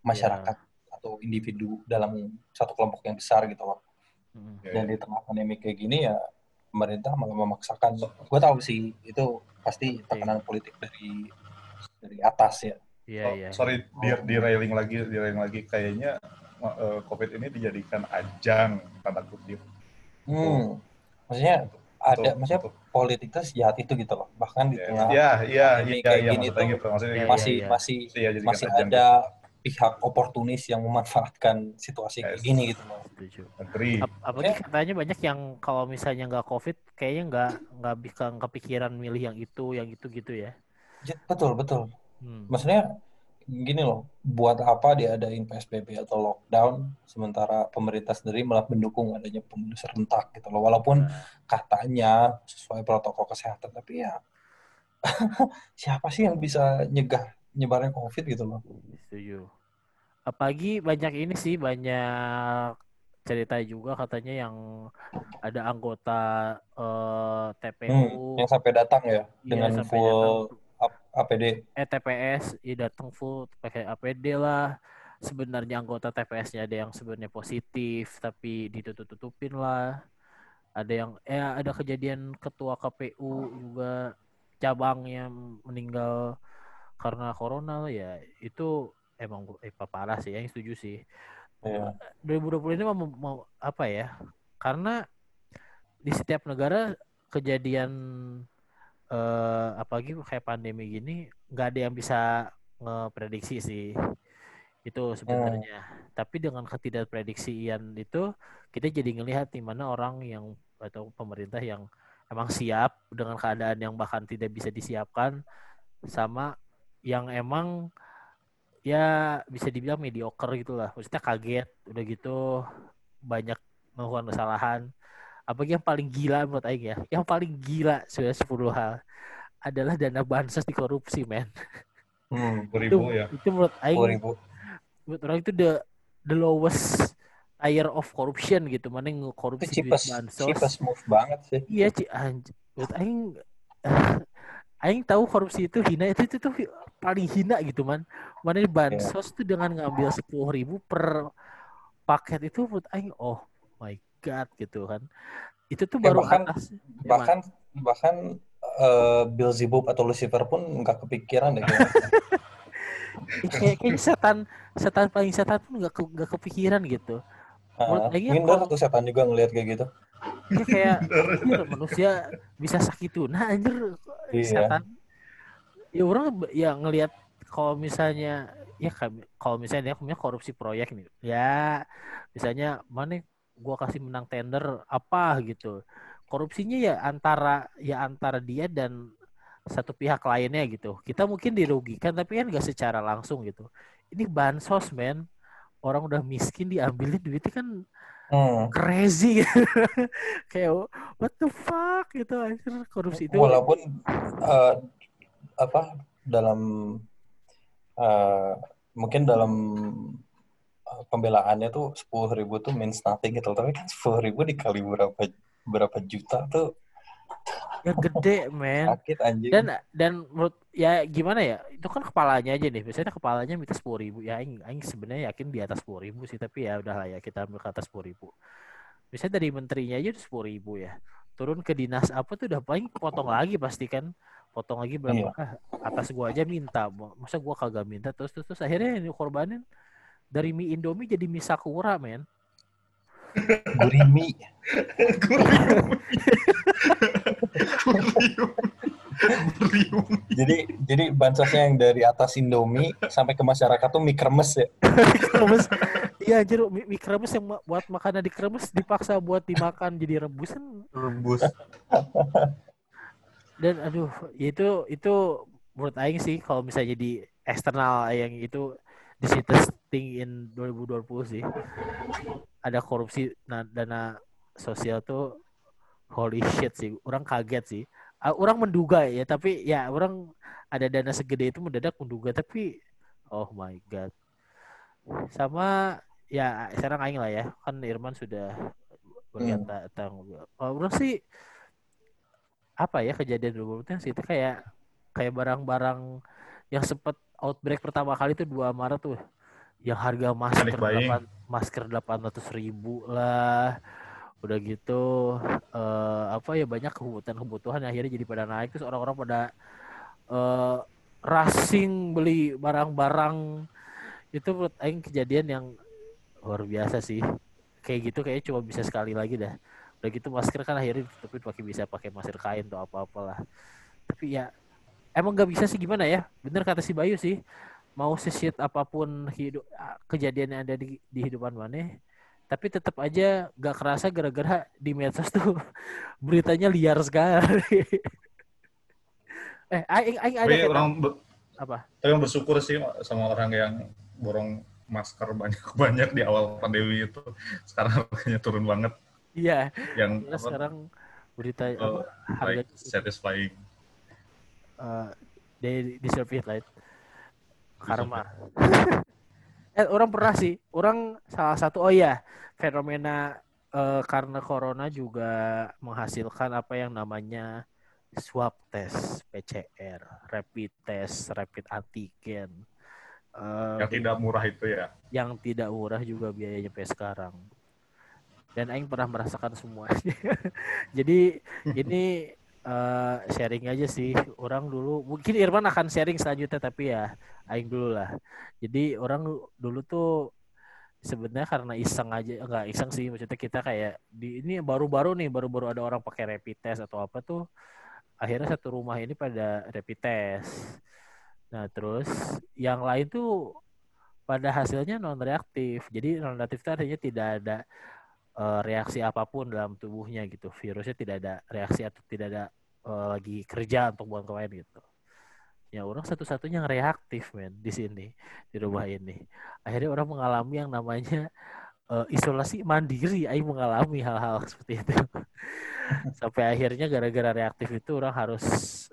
masyarakat atau individu dalam satu kelompok yang besar gitu loh Hmm. ini. dan di tengah pandemi kayak gini ya pemerintah malah memaksakan gue tahu sih itu pasti tekanan politik dari dari atas ya Iya, Oh, iya. sorry, di, di railing lagi, di railing lagi. Kayaknya eh, COVID ini dijadikan ajang, tanda kutip. hmm. maksudnya ada Untuk- maksudnya untuk- politik itu sejahat itu gitu loh bahkan di Ya, tengah ya, iya, pandemi iya, kayak iya, gini maksudnya tuh gitu. Maksudnya Iya, gitu. masih iya. masih Iya, masih ada pihak oportunis yang memanfaatkan situasi kayak Yes. gini gitu. Agree. Ap- apalagi Ya. katanya banyak yang kalau misalnya nggak covid kayaknya nggak nggak bisa kepikiran milih yang itu yang itu gitu ya Ya, betul betul hmm. maksudnya gini loh buat apa diadain PSBB atau lockdown sementara pemerintah sendiri malah mendukung adanya pemilu serentak gitu loh walaupun Nah, katanya sesuai protokol kesehatan tapi ya siapa sih yang bisa nyegah nyebarnya covid gitu loh. Setuju. Apalagi banyak ini sih banyak cerita juga katanya yang ada anggota eh, TPU yang sampai datang ya iya, dengan full datang ap- APD eh TPS ya datang full pakai APD lah. Sebenarnya anggota TPS-nya ada yang sebenarnya positif tapi ditutup-tutupin lah. Ada yang eh ada kejadian ketua KPU juga cabangnya meninggal karena corona ya itu emang eh, parah sih yang setuju sih ya 2020 ini mau, mau apa ya? Karena di setiap negara kejadian eh apalagi kayak pandemi gini nggak ada yang bisa ngeprediksi sih itu sebenarnya. Tapi dengan ketidakprediksian itu kita jadi ngelihat di mana orang yang atau pemerintah yang emang siap dengan keadaan yang bahkan tidak bisa disiapkan sama yang emang ya bisa dibilang mediocre gitu lah. Maksudnya kaget, udah gitu banyak melakukan kesalahan. Apalagi yang paling gila menurut Aing ya, yang paling gila sudah 10 hal adalah dana bansos dikorupsi, men. hmm. Itu, 2000 ya. itu menurut Aing, 2000 menurut orang itu the the lowest tier of corruption gitu. Mana yang itu duit cheapest bansos. cheapest move banget sih Iya, Ci, anj menurut Aing Aing tahu korupsi itu hina itu itu tuh paling hina gitu man. Mana bansos tuh dengan ngambil sepuluh ribu per paket itu menurut Aing oh my god gitu kan. Itu tuh Ya, baru bahkan- atas. ya, bahkan bahkan eh, Beelzebub atau Lucifer pun nggak kepikiran deh kayaknya. Eh, kayak, setan setan paling setan pun nggak ke, nggak kepikiran gitu. Menurut Aing ya minder kalau- tuh setan juga ngelihat kayak gitu Dia kayak manusia bisa sakit tuna anjir Iya. setan. Ya orang ya ngelihat kalau misalnya ya kalau misalnya dia punya korupsi proyek nih. Ya misalnya mana gua kasih menang tender apa gitu. Korupsinya ya antara ya antara dia dan satu pihak lainnya gitu. Kita mungkin dirugikan tapi kan gak secara langsung gitu. Ini bansos men. Orang udah miskin diambilin duitnya kan Hmm. crazy gitu. kayak what the fuck gitu anjir korupsi itu walaupun eh, apa dalam eh, mungkin dalam eh, pembelaannya tuh sepuluh ribu tuh means nothing gitu tapi kan sepuluh ribu dikali berapa berapa juta tuh yang gede men. Sakit anjing. Dan dan menurut ya gimana ya itu kan kepalanya aja nih. Biasanya kepalanya minta sepuluh ribu. Ya aing aing sebenarnya yakin di atas sepuluh ribu sih tapi ya udahlah ya kita ambil ke atas sepuluh ribu. Misalnya dari menterinya aja sepuluh ribu ya. Turun ke dinas apa tuh udah paling potong lagi pasti kan. Potong lagi berapa Iya. ah, atas gua aja minta. Masa gua kagak minta? Terus terus, terus akhirnya yang dikorbanin dari mie indomie jadi mie sakura men. Gurimi jadi jadi bansosnya yang dari atas Indomie sampai ke masyarakat tuh mie kremes ya? Kremes. Iya anjir mie, mie kremes yang buat makanan di kremes dipaksa buat dimakan jadi rebusan. Rebus. dan aduh itu itu menurut aing sih kalau misalnya jadi eksternal yang itu di situ thing in 2020 sih ada korupsi nah, dana sosial tuh holy shit sih orang kaget sih. Ah, orang menduga ya tapi ya orang ada dana segede itu mendadak menduga tapi oh my god. Sama ya sekarang aing lah ya kan Irman sudah berkata tentang kalau orang sih apa ya kejadian dulu sih itu kayak kayak barang-barang yang sempat outbreak pertama kali itu 2 Maret tuh. Yang harga masker. 8, masker 800 ribu lah udah gitu eh, apa ya banyak kebutuhan-kebutuhan akhirnya jadi pada naik. Terus orang-orang pada eh, rushing beli barang-barang. Itu menurut Aing kejadian yang luar biasa sih. Kayak gitu kayaknya cuma bisa sekali lagi dah. Udah gitu masker kan akhirnya tapi pakai bisa pakai masker kain atau apa apalah tapi ya emang gak bisa sih gimana ya? Bener kata si Bayu sih. Mau sesit apa pun hidup kejadian yang ada di, di hidupan mana tapi tetap aja gak kerasa gara-gara di medsos tuh beritanya liar sekali eh aing aing ada kata- orang be- apa tapi bersyukur sih sama orang yang borong masker banyak-banyak di awal pandemi itu. Sekarang harganya turun banget. iya Yang apa, sekarang berita eh, apa, harga like, satisfying. uh, they deserve it right karma eh orang pernah sih orang salah satu oh iya fenomena eh, karena corona juga menghasilkan apa yang namanya swab test PCR rapid test rapid antigen Eh, Yang tidak murah itu ya. yang tidak murah juga biayanya sampai sekarang. Dan Aing pernah merasakan semuanya. Jadi ini eh, sharing aja sih. Orang dulu mungkin Irman akan sharing selanjutnya tapi ya Aing dulu lah. Jadi orang dulu tuh sebenarnya karena iseng aja enggak iseng sih maksudnya kita kayak di ini baru-baru nih baru-baru ada orang pakai rapid test atau apa tuh akhirnya satu rumah ini pada rapid test. Nah, terus yang lain tuh pada hasilnya non reaktif. Jadi non reaktif artinya tidak ada eh, reaksi apa pun dalam tubuhnya gitu. Virusnya tidak ada reaksi atau tidak ada eh, lagi kerja untuk buang ke lain gitu. Ya orang satu-satunya yang reaktif men di sini di rumah ini. Akhirnya orang mengalami yang namanya eh, isolasi mandiri. Aing mengalami hal-hal seperti itu. Sampai akhirnya gara-gara reaktif itu orang harus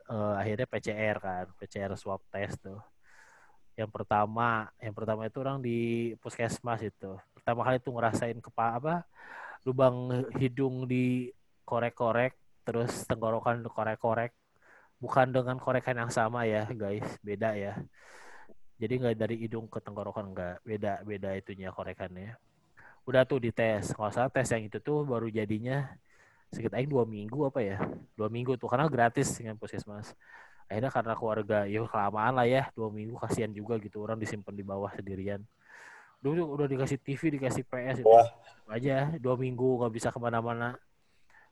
eh, akhirnya PCR kan, PCR swab test tuh yang pertama yang pertama itu orang di puskesmas itu pertama kali tuh ngerasain kepa apa lubang hidung di korek-korek terus tenggorokan korek-korek bukan dengan korekan yang sama ya guys. Beda ya. Jadi nggak dari hidung ke tenggorokan nggak. Beda beda itunya korekannya. Udah tuh dites. Kalau salah tes yang itu tuh baru jadinya sekitar dua minggu apa ya? Dua minggu tuh karena gratis dengan puskesmas. Akhirnya karena keluarga ya kelamaan lah ya dua minggu kasihan juga gitu. Orang disimpan di bawah sendirian dulu udah dikasih TV dikasih PS itu. Wah. aja dua minggu nggak bisa ke mana-mana.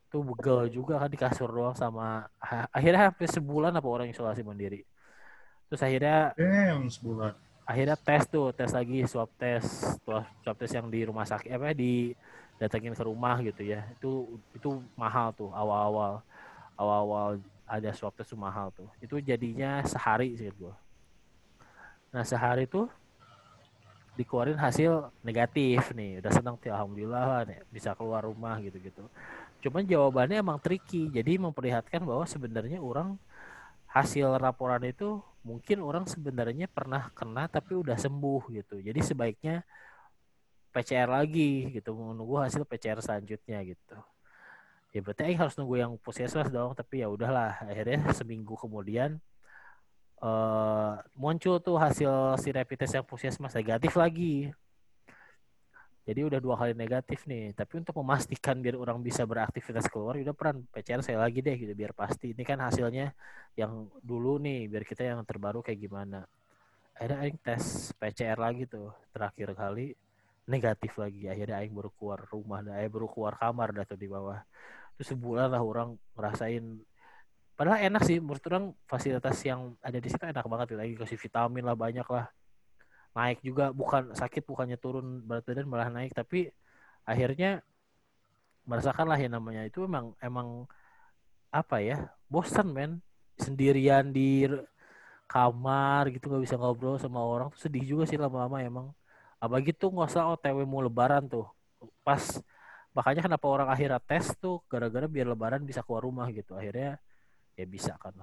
Tuh begel juga kan di kasur doang sama ha- akhirnya hampir sebulan apa orang isolasi mandiri. Terus akhirnya Damn, sebulan. akhirnya tes tuh tes lagi swab tes swab swab tes yang di rumah sakit apa di datengin ke rumah gitu ya. Itu itu mahal tuh awal-awal. Awal-awal ada swab tes tuh mahal tuh. Itu jadinya sehari sih gua. Nah sehari tuh dikeluarin hasil negatif nih. Udah senang tuh alhamdulillah lah nih, bisa keluar rumah gitu gitu cuman jawabannya emang tricky. Jadi memperlihatkan bahwa sebenarnya orang hasil laporan itu mungkin orang sebenarnya pernah kena tapi udah sembuh gitu. Jadi sebaiknya PCR lagi gitu menunggu hasil PCR selanjutnya gitu. Ya berarti harus nunggu yang puskesmas dong tapi ya udahlah. Akhirnya seminggu kemudian eh muncul tuh hasil si rapid test yang puskesmas negatif lagi. Jadi udah dua kali negatif nih. Tapi untuk memastikan biar orang bisa beraktivitas keluar udah peran PCR saya lagi deh gitu biar pasti. Ini kan hasilnya yang dulu nih biar kita yang terbaru kayak gimana. Akhirnya Aing tes PCR lagi tuh terakhir kali negatif lagi. Akhirnya Aing baru keluar rumah dah Aing baru keluar kamar dah tuh di bawah. Terus sebulan lah orang ngerasain padahal enak sih menurut orang fasilitas yang ada di situ enak banget gitu. lagi kasih vitamin lah banyak lah. Naik juga bukan sakit bukannya turun berat badan malah naik tapi akhirnya merasakan lah yang namanya itu emang emang apa ya bosan men. Sendirian di kamar gitu nggak bisa ngobrol sama orang tuh sedih juga sih lama-lama emang. Apalagi tuh nggak usah OTW mau lebaran tuh. Pas makanya kenapa orang akhirnya tes tuh gara-gara biar lebaran bisa keluar rumah gitu. Akhirnya ya bisa kan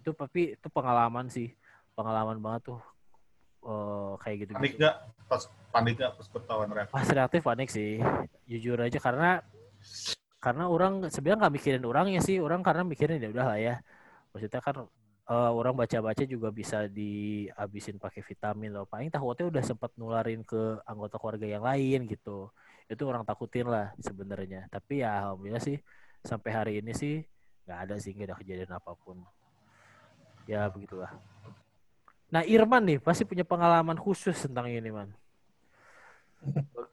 itu tapi itu pengalaman sih. Pengalaman banget tuh eh, kayak gitu Panik nggak? Pas panik nggak? Pas ketahuan reaksi? pas reaktif panik sih. Jujur aja karena karena orang sebenarnya nggak mikirin orangnya sih. Orang karena mikirin ya udah lah ya. Maksudnya kan eh, orang baca-baca juga bisa dihabisin pakai vitamin loh paling takutnya udah sempat nularin ke anggota keluarga yang lain gitu. Itu orang takutin lah sebenarnya. Tapi ya alhamdulillah sih sampai hari ini sih nggak ada sih nggak ada kejadian apa pun. Ya begitulah. Nah Irman nih pasti punya pengalaman khusus tentang ini man.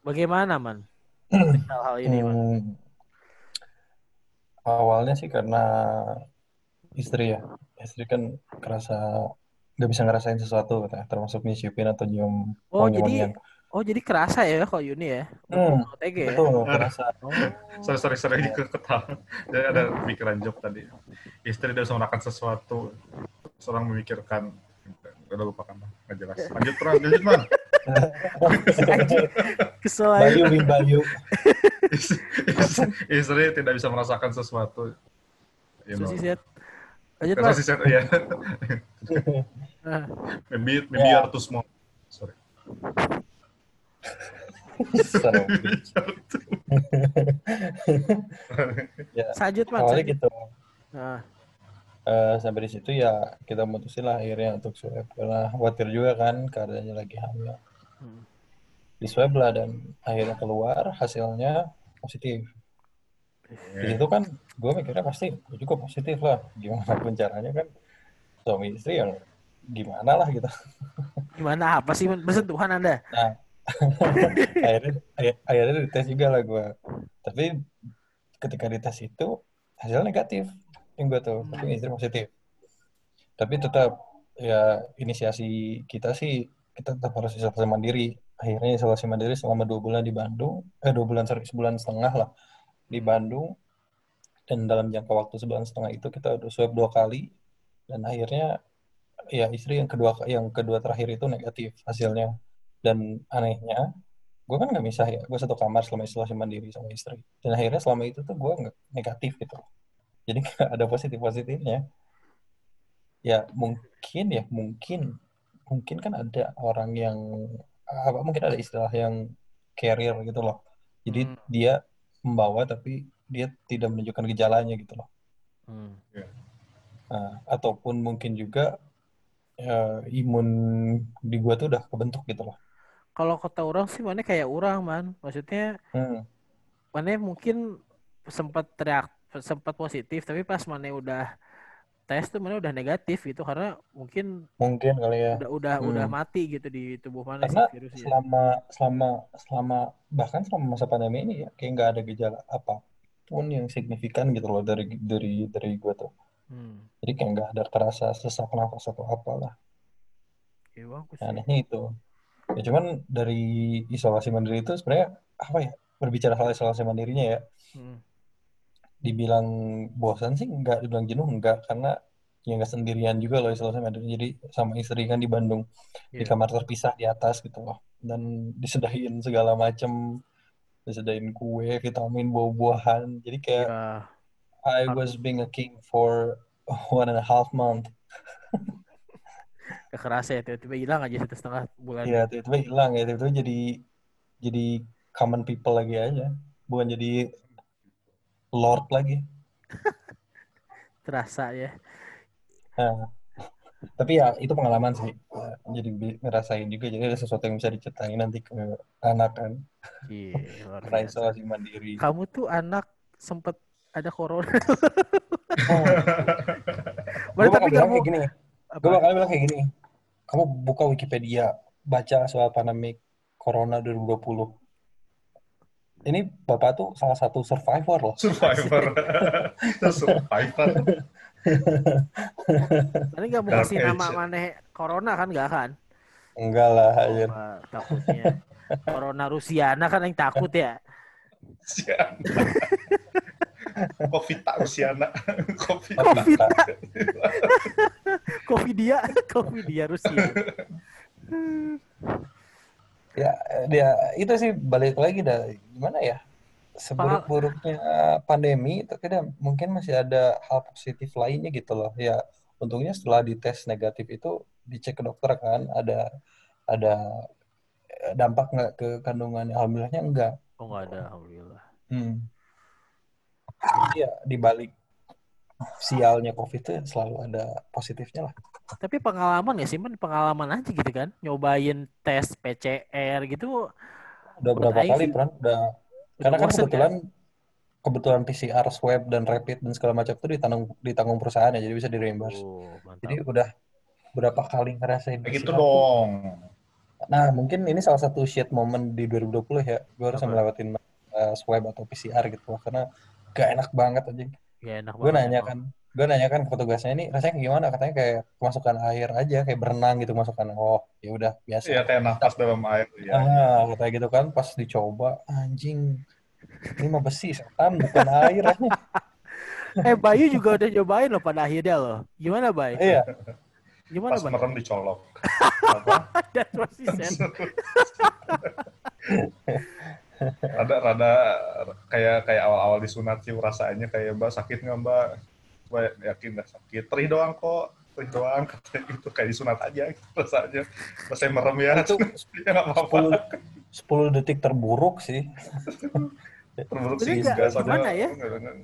Bagaimana man? Hal-hal ini man. Hmm, awalnya sih karena istri ya. Istri kan kerasa nggak bisa ngerasain sesuatu termasuk nyicipin atau nyium Oh jadi oh jadi kerasa ya kalau Yuni ya? Hmm, OTG ya? betul, kerasa. Oh. Sorry, sorry, sorry, ke ketawa. Jadi ada pikiran job tadi. Istri bisa melakukan sesuatu, seorang memikirkan. Udah lupakan nggak jelas. Lanjut, Pran. Lanjut, Man. Kesel aja. Bayu, Win Bayu. Istri, istri tidak bisa merasakan sesuatu. You know. Susi set. Lanjut Karena Mas. si set, ya. Ah, Maybe, maybe you are too small. Sorry. Son of a bitch. ya, Sajut man. awalnya gitu. Nah, Eh, sampai di situ ya kita mutusin lah akhirnya untuk swab karena khawatir juga kan keadaannya lagi hamil. hmm. Di swab lah dan akhirnya keluar hasilnya positif. Di situ kan gue mikirnya pasti gue juga positif lah. Gimana pun caranya kan suami istri yang gimana lah gitu. Gimana apa sih bersentuhan Anda? Nah, akhirnya akhirnya dites juga lah gue. Tapi ketika dites itu hasil negatif yang gue tuh, tapi istri positif. Tapi tetap ya inisiasi kita sih kita tetap harus isolasi mandiri. Akhirnya isolasi mandiri selama dua bulan di Bandung, eh dua bulan sorry sebulan setengah lah di Bandung. Dan dalam jangka waktu sebulan setengah itu kita udah swab dua kali dan akhirnya ya istri yang kedua yang kedua terakhir itu negatif hasilnya dan anehnya gue kan nggak bisa ya. Gue satu kamar selama isolasi mandiri sama istri. Dan akhirnya selama itu tuh gue nggak negatif gitu. Jadi nggak ada positif positifnya ya mungkin ya mungkin. Mungkin kan ada orang yang apa mungkin ada istilah yang carrier gitu loh. Jadi Hmm. dia membawa tapi dia tidak menunjukkan gejalanya gitu loh. Hmm. Nah, ataupun mungkin juga ya, imun di gua tuh udah kebentuk gitu loh Kalau kata orang sih mana kayak orang man. Maksudnya Hmm. mana mungkin sempat teriak sempat positif tapi pas mana udah tes tuh mana udah negatif gitu karena mungkin mungkin kali ya udah udah Hmm. udah mati gitu di tubuh mana karena virusnya. selama selama selama bahkan selama masa pandemi ini ya kayak nggak ada gejala apa pun yang signifikan gitu loh dari dari dari gua tuh Hmm. jadi kayak nggak ada terasa sesak nafas atau apalah Ya, bagus sih. anehnya itu ya cuman dari isolasi mandiri itu sebenarnya apa ya berbicara soal isolasi mandirinya ya Hmm. dibilang bosan sih nggak dibilang jenuh nggak karena ya nggak sendirian juga loh isolasi mandiri. Jadi sama istri kan di Bandung di Iya. kamar terpisah di atas gitu loh. Dan disedain segala macem disedain kue vitamin buah-buahan. Jadi kayak Ya, I was being a king for one and a half month gak kerasa ya tiba-tiba hilang aja satu setengah bulan. ya tiba-tiba hilang ya tiba-tiba jadi jadi common people lagi aja bukan jadi lord lagi Terasa ya. Nah, tapi ya itu pengalaman sih. Jadi ngerasain juga. Jadi ada sesuatu yang bisa diceritain nanti ke anak kan. Iya, isolasi mandiri. Kamu tuh anak sempet ada corona. Oh, bakal tapi bilang kamu kayak gini. Gue bakal bilang kayak gini. Kamu buka Wikipedia, baca soal pandemi Corona 2020. Ini Bapak tuh salah satu survivor loh. Survivor. Survivor. Mana nggak mau kasih nama mana corona kan nggak kan? Enggak lah, anjir. Apa, takutnya corona Rusiana kan yang takut ya. Covid tak Rusiana. Covid. Covid. Covid dia, Covid dia Rusia. Ya, dia itu sih balik lagi dah gimana ya? Seburuk-buruknya pandemi, tapi dah mungkin masih ada hal positif lainnya gitu loh. Ya, untungnya setelah dites negatif itu dicek ke dokter kan ada ada dampak nggak ke kandungan alhamdulillahnya enggak. Oh nggak ada, alhamdulillah. Hmm. Ya di balik sialnya COVID itu selalu ada positifnya lah. Tapi pengalaman ya sih, men pengalaman aja gitu kan, nyobain tes PCR gitu. Udah berapa Aing kali sih. peran udah karena kan bosen kebetulan kebetulan PCR, swab dan rapid dan segala macam itu ditanggung ditanggung perusahaan ya, jadi bisa di reimburse. Oh, mantap. Jadi udah berapa kali ngerasain gitu tuh. dong. Nah, mungkin ini salah satu shit moment di 2020 ya. Gue harus melewatin uh, swab atau PCR gitu loh. Karena gak enak banget aja. ya enak Gue banget nanya kan, gue nanya kan ke petugasnya ini rasanya gimana? Katanya kayak kemasukan air aja, kayak berenang gitu kemasukan. Oh, ya udah biasa. Iya kayak nafas dalam air. Ya. Ah, katanya gitu kan pas dicoba, anjing. Ini mah besi, setan, bukan air aja. Eh Bayu juga udah nyobain loh pada akhirnya loh. Gimana Bay? Iya, Gimana Pas merem dicolok. Apa? That was he said. rada rada kayak kayak awal-awal disunat sih rasanya kayak mbak sakit nggak mbak mbak yakin nggak sakit perih doang kok perih doang katanya gitu kayak disunat aja gitu, rasanya rasanya merem ya itu ya nggak apa-apa 10, 10 detik terburuk sih. terburuk sih aja gimana ya?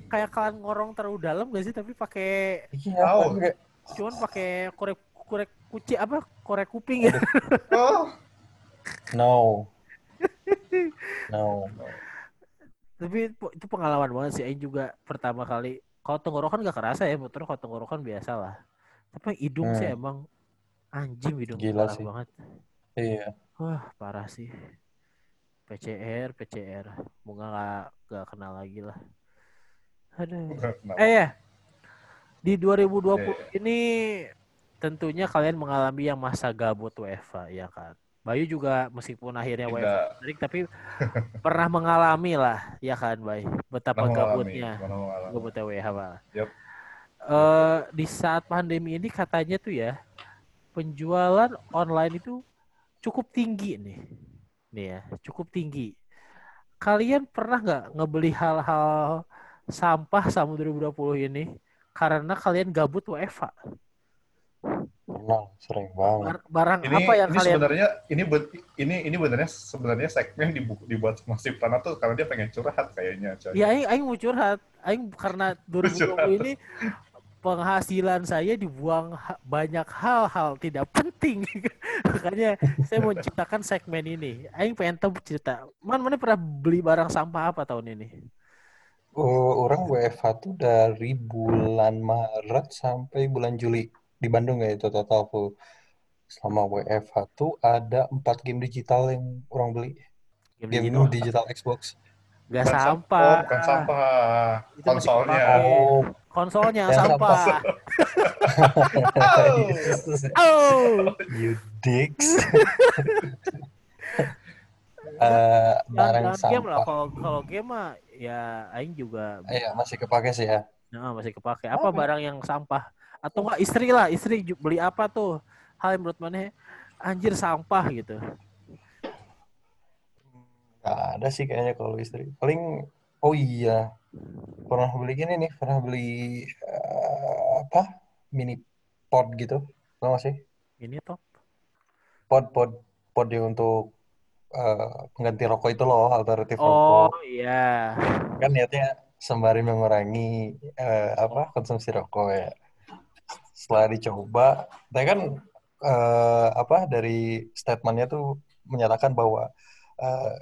Kayak kalian ngorong terlalu dalam gak sih? Tapi pakai Iya, Tahu. kayak cuman pakai korek korek kuci apa? Korek kuping ya. oh no. No. Tapi itu pengalaman banget sih. Aing juga pertama kali. Kalau tenggorokan gak kerasa ya, motor kalau tenggorokan biasa lah. Tapi hidung sih Hmm. emang anjing hidung Gila parah sih. banget. Iya. Wah parah sih. PCR, PCR. Bunga gak, gak kenal lagi lah. Aduh. kenapa? Eh ya, di 2020 Eh. ini tentunya kalian mengalami yang masa gabut WFA ya kan. Bayu juga meskipun akhirnya menarik, tapi pernah mengalami lah ya kan Bay. Betapa gabutnya. Gabutnya WFA. Yup. Eh, di saat pandemi ini katanya tuh ya penjualan online itu cukup tinggi nih. Nih ya, cukup tinggi. Kalian pernah nggak ngebeli hal-hal sampah sama 2020 ini karena kalian gabut WFA? Pernah, sering banget. Bar- Barang ini apa yang ini kalian sebenarnya ini buat ini ini benernya sebenarnya segmen dibu- dibuat sama si Prana tuh karena dia pengen curhat kayaknya coy. Ya, aing, aing mau curhat. Aing karena 2020 ini penghasilan saya dibuang ha- banyak hal-hal tidak penting. Makanya saya mau ciptakan segmen ini. Aing pengen tahu cerita. Man, mana pernah beli barang sampah apa tahun ini? Uh, orang WFH tuh dari bulan Maret sampai bulan Juli di Bandung ya itu total tuh selama WFH tuh ada empat game digital yang orang beli game digital. digital Xbox Gak Bukan sam- sampah. Oh, bukan sampah. Itu Konsolnya. oh Konsolnya Yang sampah. Oh. you dicks Eh, Jangan, barang jangan game lah. sampah Kalau kalau game mah ya aing juga iya masih kepake sih ya Nah, masih kepake. Apa barang yang sampah? Atau enggak istri lah, istri beli apa tuh? Hal yang menurut mana anjir sampah gitu. nggak ada sih kayaknya kalau istri paling oh iya pernah beli gini nih pernah beli eh, apa mini pod gitu tau gak sih Ini top. pod pod pod yang untuk eh, pengganti rokok itu loh alternatif Oh rokok iya. kan niatnya sembari mengurangi eh, apa konsumsi rokok ya setelah dicoba saya kan eh, apa dari statementnya tuh menyatakan bahwa eh,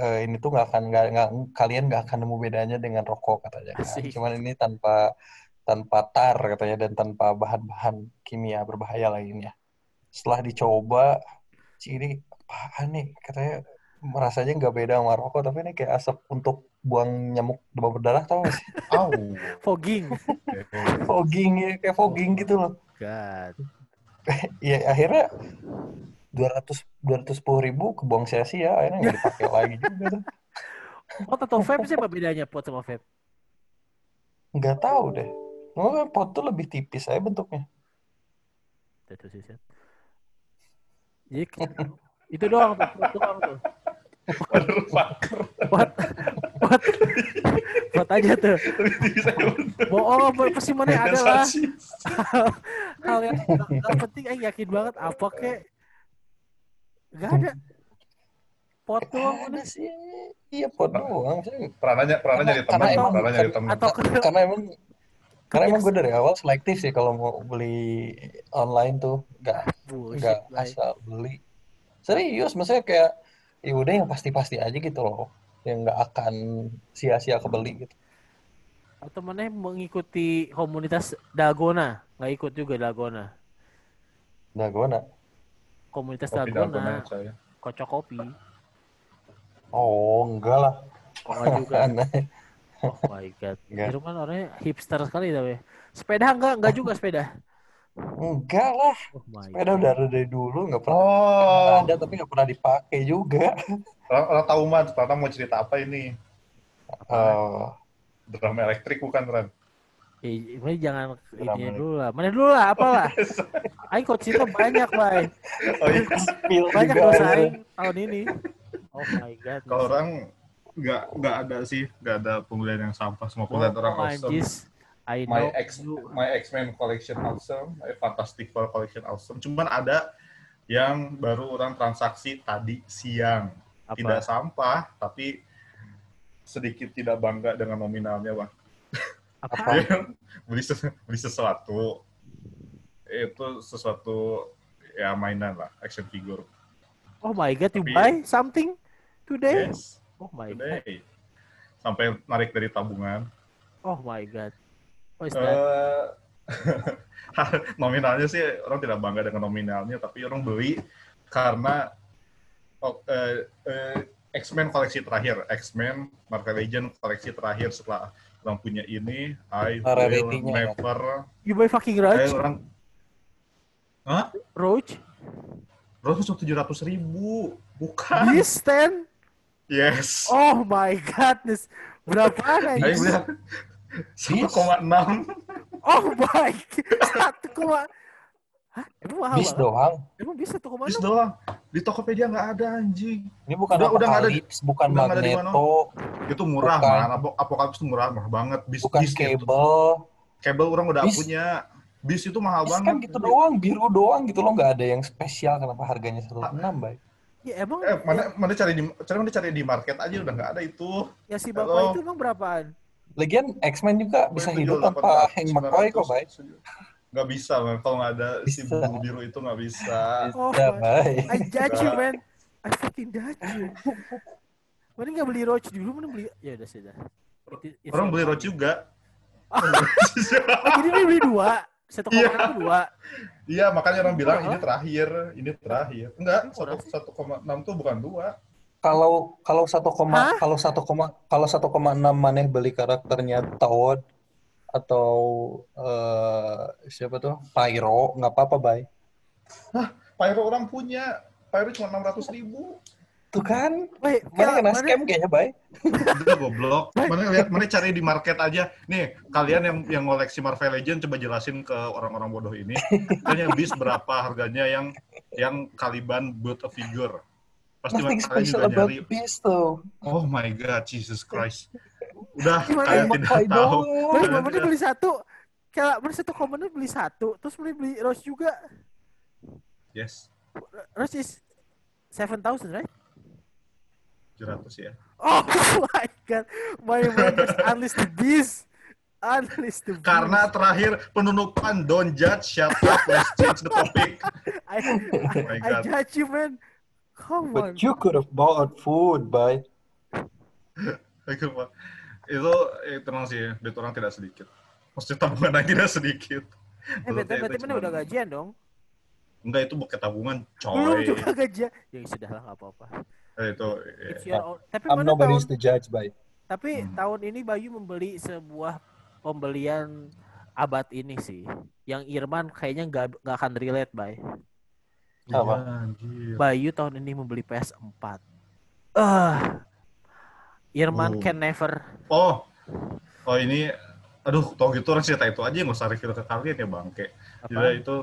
eh, ini tuh nggak akan nggak nggak kalian nggak akan nemu bedanya dengan rokok katanya kan. Cuman ini tanpa tanpa tar katanya dan tanpa bahan-bahan kimia berbahaya lainnya. Setelah dicoba "Cih, ini apaan nih? Katanya rasanya nggak beda sama rokok tapi ini kayak asap untuk buang nyamuk demam berdarah tau gak sih Au. Fogging. fogging ya kayak fogging gitu loh God. ya akhirnya dua ratus dua ratus sepuluh ribu kebuang sia-sia akhirnya nggak dipakai lagi juga tuh Pot atau vape sih apa bedanya pot sama vape? nggak tahu deh Mungkin pot tuh lebih tipis aja bentuknya Itu sih, Set. Jadi itu doang tuh, pot doang tuh. Pot, pot, pot aja tuh. Bohong, pasti mana ada lah. Hal yang gak, gak penting, eh yakin banget apa kek. Gak ada. Pot doang. ada sih iya pot doang sih Perananya perananya jadi Karena teman, emang- perananya jadi teman. Atau karena emang karena emang gue dari awal selektif sih kalau mau beli online tuh nggak Bay. asal beli serius maksudnya kayak ya udah yang pasti-pasti aja gitu loh yang nggak akan sia-sia kebeli gitu Atau mana mengikuti komunitas Dalgona? Nggak ikut juga Dalgona. Dalgona Komunitas Kopi Dalgona, kocok kopi. oh enggak lah Oh, nggak juga. aneh Oh my god. Enggak. Irman orangnya hipster sekali tapi. Sepeda enggak? Enggak juga sepeda. Enggak lah Oh sepeda god. udah ada dari dulu nggak pernah Oh, ada tapi nggak pernah dipakai juga orang, orang tahu man, Pratama mau cerita apa ini? Eh, Drum elektrik bukan Ran? Eh, ini jangan ini dulu lah. Mana dulu lah, apalah. Aing coach itu banyak, Bay. Oh iya. Banyak juga dosa akhirnya. aing tahun ini. Oh my god. Kalau orang nggak nggak ada sih, nggak ada pembelian yang sampah. Semua pembelian orang oh, awesome. I My know X you. My X-Men collection awesome, my Fantastic Four collection awesome. Cuman ada yang baru orang transaksi tadi siang. Apa? Tidak sampah, tapi sedikit tidak bangga dengan nominalnya, Bang. Apa? Beli, ses- beli sesuatu itu sesuatu ya mainan lah, action figure. Oh my god, you buy something today? Yes, Oh my god. today. Sampai narik dari tabungan. Oh my god. Oh, uh, nominalnya sih orang tidak bangga dengan nominalnya, tapi orang beli karena oh, uh, uh, X-Men koleksi terakhir, X-Men Marvel Legend koleksi terakhir setelah orang punya ini, I will ya. never. You buy fucking Roach? orang, Hah? Roach? Roach cuma tujuh ratus ribu, bukan? Yes, ten? Yes. Oh my goodness berapa nih? 1,6. Oh my satu koma. Hah? Emang mahal bis doang. Emang bis 1,6? Bis doang. Di Tokopedia nggak ada anjing. Ini bukan udah, udah ada, bukan udah magneto. Itu murah, bukan. man. Apokalips itu murah, murah banget. Bis, bukan bis gitu. kabel. Kabel orang udah bis, punya. Bis itu mahal bis kan banget. kan gitu doang, biru doang gitu loh. Nggak ada yang spesial kenapa harganya 1,6, baik. Ya emang eh, mana mana cari di cari mana cari di market aja udah nggak ada itu. Ya si bapak Halo. itu emang berapaan? Lagian X-Men juga bisa hidup tanpa Hank McCoy kok, baik. Nggak bisa, man. Kalau nggak ada si Bisa. bulu biru itu nggak bisa. Oh Ya, my. baik. I judge you man. I fucking judge you. Mending nggak beli Roach dulu, mending beli. Ya udah sudah. Itu- itu Orang beli. Roach juga. Oh, jadi dia beli dua. Satu koma Iya. enam dua. Iya, makanya orang bilang ini terakhir, ini terakhir. Enggak, satu satu koma enam tuh bukan dua. Kalau kalau satu koma Hah? kalau satu koma kalau satu koma enam maneh beli karakternya Toad atau eh, siapa tuh Pyro nggak apa-apa bay. Pyro orang punya, Pyro cuma enam ratus ribu. Tuh kan, Wait, mana kena mana- scam kayaknya bay. Udah goblok. Mana lihat, mana cari di market aja. Nih, kalian yang yang ngoleksi Marvel Legend coba jelasin ke orang-orang bodoh ini. Kayaknya bis berapa harganya yang yang Kaliban build a figure. Pasti Nothing special juga about nyari. Beast tuh. Oh my god, Jesus Christ. Udah, Hank tidak tahu. Beli, tidak- beli satu. Kayak mana satu komennya beli satu, terus beli beli Roach juga. Yes, Roach is seven thousand, right? 700 ya. Oh my god, my man just unleash the beast. Unleash the beast. Karena terakhir penutupan don't judge, shut up, let's change the topic. I, Oh my I, I God. judge you, man. Come on. But you could have bought food bay. Oke, Pak. Itu eh, tenang sih, duit orang tidak sedikit. Maksudnya tabungan aja tidak sedikit. Eh, Menurut berarti itu mana udah gajian dong? Enggak, itu bukan tabungan, Belum coy. juga gajian. Ya sudah lah, nggak apa-apa. Eh, itu, own. Tapi I'm mana nobody tahun, to judge bay. tapi Hmm. tahun ini Bayu membeli sebuah pembelian abad ini sih. Yang Irman kayaknya nggak nggak akan relate, Bay. Apa? Iya, anjir. Bayu tahun ini membeli PS4. Ah. Irman Oh. can never. Oh, oh ini, aduh, tau gitu orang cerita itu aja nggak usah review ke kalian ya bangke. Jadi Apa? itu,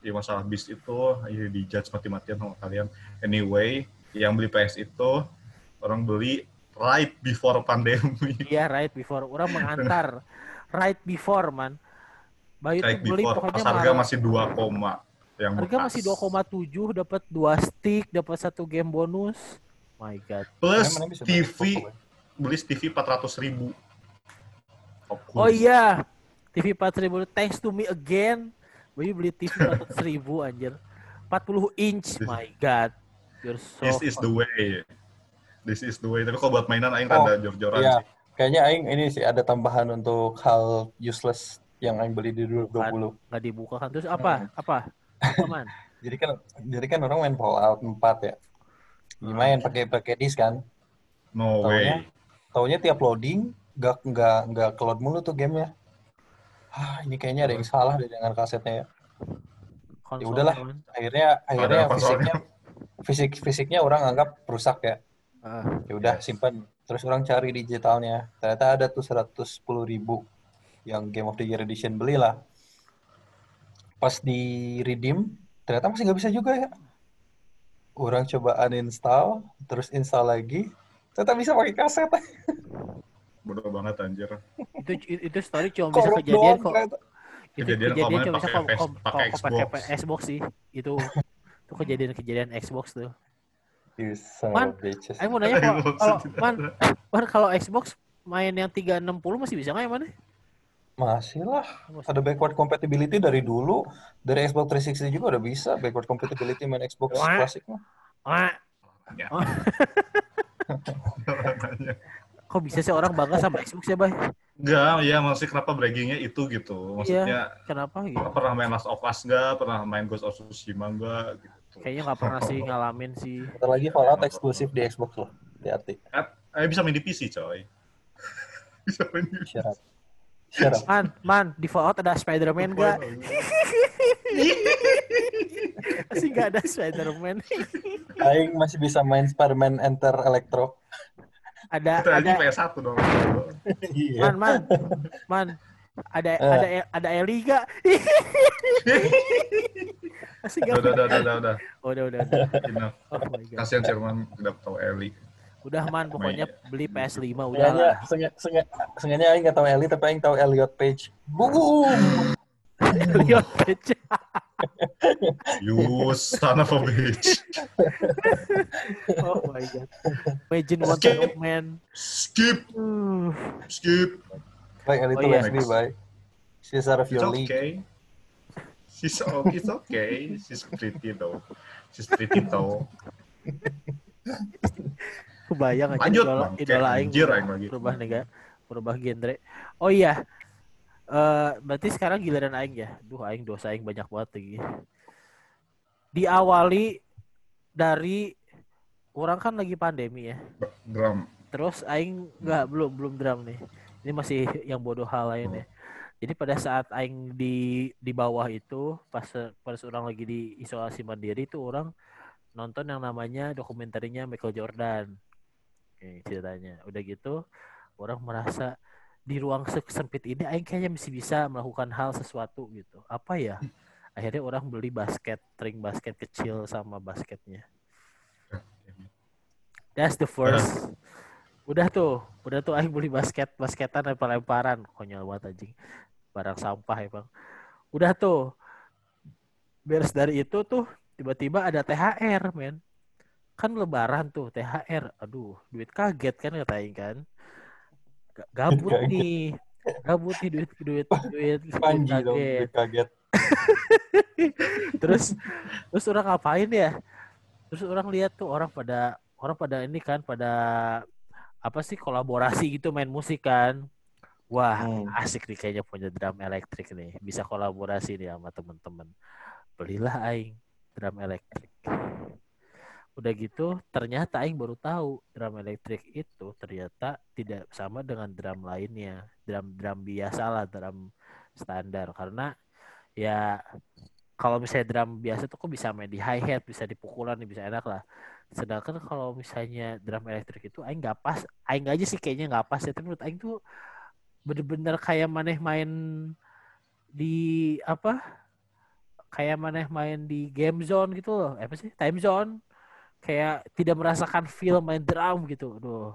ya masalah bis itu, ya dijudge mati-matian sama kalian. Anyway, yang beli PS itu, orang beli right before pandemi. Iya, right before. Orang mengantar. right before, man. Bayu tuh Right beli before, pokoknya pas harga Maret. masih 2 koma. Yang Harga bekas. masih 2,7 dapat dua stick, dapat satu game bonus. My god. Plus TV, beli TV 400 ribu. Oh iya. TV 4000 thanks to me again. Bayu beli TV 400 ribu anjir. 40 inch. My god. You're so This is the way. This is the way. Tapi kalau buat mainan Aing Oh, rada jor-joran Iya, sih. kayaknya Aing ini sih ada tambahan untuk hal useless yang Aing beli di 2020. nggak dibuka kan terus apa? Apa? Aman. Jadi kan jadi kan orang main Fallout 4 ya. Main pakai pakai disk kan. No Taunya? way. Taunya tiap loading nggak nggak nggak keload mulu tuh gamenya. Ah, ini kayaknya ada yang salah deh dengan kasetnya ya. Konsol, udahlah. Akhirnya akhirnya Ada fisiknya fisik fisiknya orang anggap rusak ya. Ah, Ya udah Yes. simpan. Terus orang cari digitalnya. Ternyata ada tuh 110 ribu yang Game of the Year Edition belilah. Pas di redeem ternyata masih nggak bisa juga ya. Orang coba uninstall, terus install lagi, ternyata bisa pakai kaset. Bodoh banget anjir. itu itu story cuma bisa Korup kejadian doang kok. ternyata. Itu Kejadian kejadian, cuma bisa pakai kok pakai Xbox. Sih. Itu itu kejadian-kejadian Xbox tuh. Man. Aku mau nanya kalau man, man kalau Xbox main yang 360 masih bisa nggak yang mana? Masih lah. Masih. Ada backward compatibility dari dulu. Dari Xbox 360 juga udah bisa backward compatibility main Xbox Wah. klasik mah. Ah, Ya. Kok bisa sih orang bangga sama Xbox ya, Bay? Enggak, ya maksudnya kenapa braggingnya itu gitu. Maksudnya Kenapa gitu? pernah main Last of Us enggak, pernah main Ghost of Tsushima enggak gitu. Kayaknya nggak pernah sih ngalamin sih. Bentar lagi Fallout eksklusif di Xbox loh. Hati-hati. Eh, bisa main di PC, coy. bisa main di PC. Up. Man, man, di Fallout ada Spider-Man nggak? Masih nggak ada Spider-Man. Aing masih bisa main Spider-Man Enter Electro. Ada Itu ada PS1 dong. Iya. man, man, man. Ada Eh. ada ada Eli nggak? Masih nggak? Udah, udah, udah, udah, udah. Oh, udah, udah, udah. Oh my god. Kasihan Sherman tidak tahu Ellie. Udah man, pokoknya beli PS5 udah Sengaja, lah. sengaja, Aing nggak tahu Ellie, tapi Aing tahu Elliot Page. Boom! Lihat aja. You son of a bitch. Oh my god. Imagine one Skip. to man. Skip, skip. Baik, Ellie Oh, itu lesbi, baik. She's out of It's your league. okay. She's oh, it's okay. She's pretty though. She's pretty though. kebayang aja Lanjut, idola, Bang. idola aing anjir berubah- aing lagi. berubah berubah genre. Oh iya. Eh berarti sekarang giliran aing ya. Duh aing dosa aing banyak banget lagi. Diawali dari orang kan lagi pandemi ya. Drum. Terus aing nggak belum belum drum nih. Ini masih yang bodoh hal lain ya. Jadi pada saat aing di di bawah itu pas pas orang lagi di isolasi mandiri itu orang nonton yang namanya dokumenternya Michael Jordan. Oke, ceritanya. Udah gitu orang merasa di ruang se- sempit ini aing kayaknya masih bisa melakukan hal sesuatu gitu. Apa ya? Akhirnya orang beli basket, ring basket kecil sama basketnya. That's the first. Udah tuh, udah tuh aing beli basket, basketan lempar-lemparan. Konyol banget anjing. Barang sampah emang. Udah tuh. Beres dari itu tuh tiba-tiba ada THR, men. Kan lebaran tuh THR. Aduh, duit kaget kan kata aing kan. Ga- Gabut Kaget. nih. Gabut nih duit duit duit, duit Panji dong, kaget. duit kaget. terus terus orang ngapain ya terus orang lihat tuh orang pada orang pada ini kan pada apa sih kolaborasi gitu main musik kan wah Hmm. asik nih kayaknya punya drum elektrik nih bisa kolaborasi nih sama temen-temen belilah aing drum elektrik udah gitu ternyata aing baru tahu drum elektrik itu ternyata tidak sama dengan drum lainnya. Drum drum biasa lah drum standar. Karena ya kalau misalnya drum biasa tuh kok bisa main di hi hat bisa dipukulan bisa enak lah. Sedangkan kalau misalnya drum elektrik itu aing nggak pas aing aja sih kayaknya nggak pas ya. Menurut aing tuh bener-bener kayak maneh main di apa kayak maneh main di game zone gitu loh. Apa sih? Time zone kayak tidak merasakan feel main drum gitu. Aduh.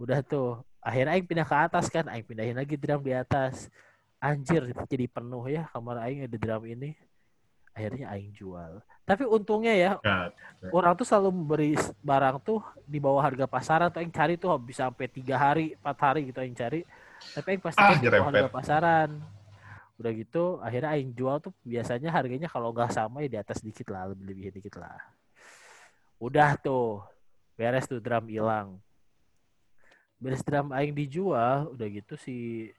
udah tuh. Akhirnya aing pindah ke atas kan aing pindahin lagi drum di atas. Anjir jadi penuh ya kamar aing ada drum ini. Akhirnya aing jual. Tapi untungnya ya God. orang tuh selalu memberi barang tuh di bawah harga pasaran tuh aing cari tuh bisa sampai tiga hari empat hari gitu aing cari. Tapi aing pasti Ah, di bawah harga pasaran. Udah gitu akhirnya aing jual tuh biasanya harganya kalau nggak sama ya di atas dikit lah lebih lebih dikit lah udah tuh beres tuh drum hilang beres drum aing dijual udah gitu sih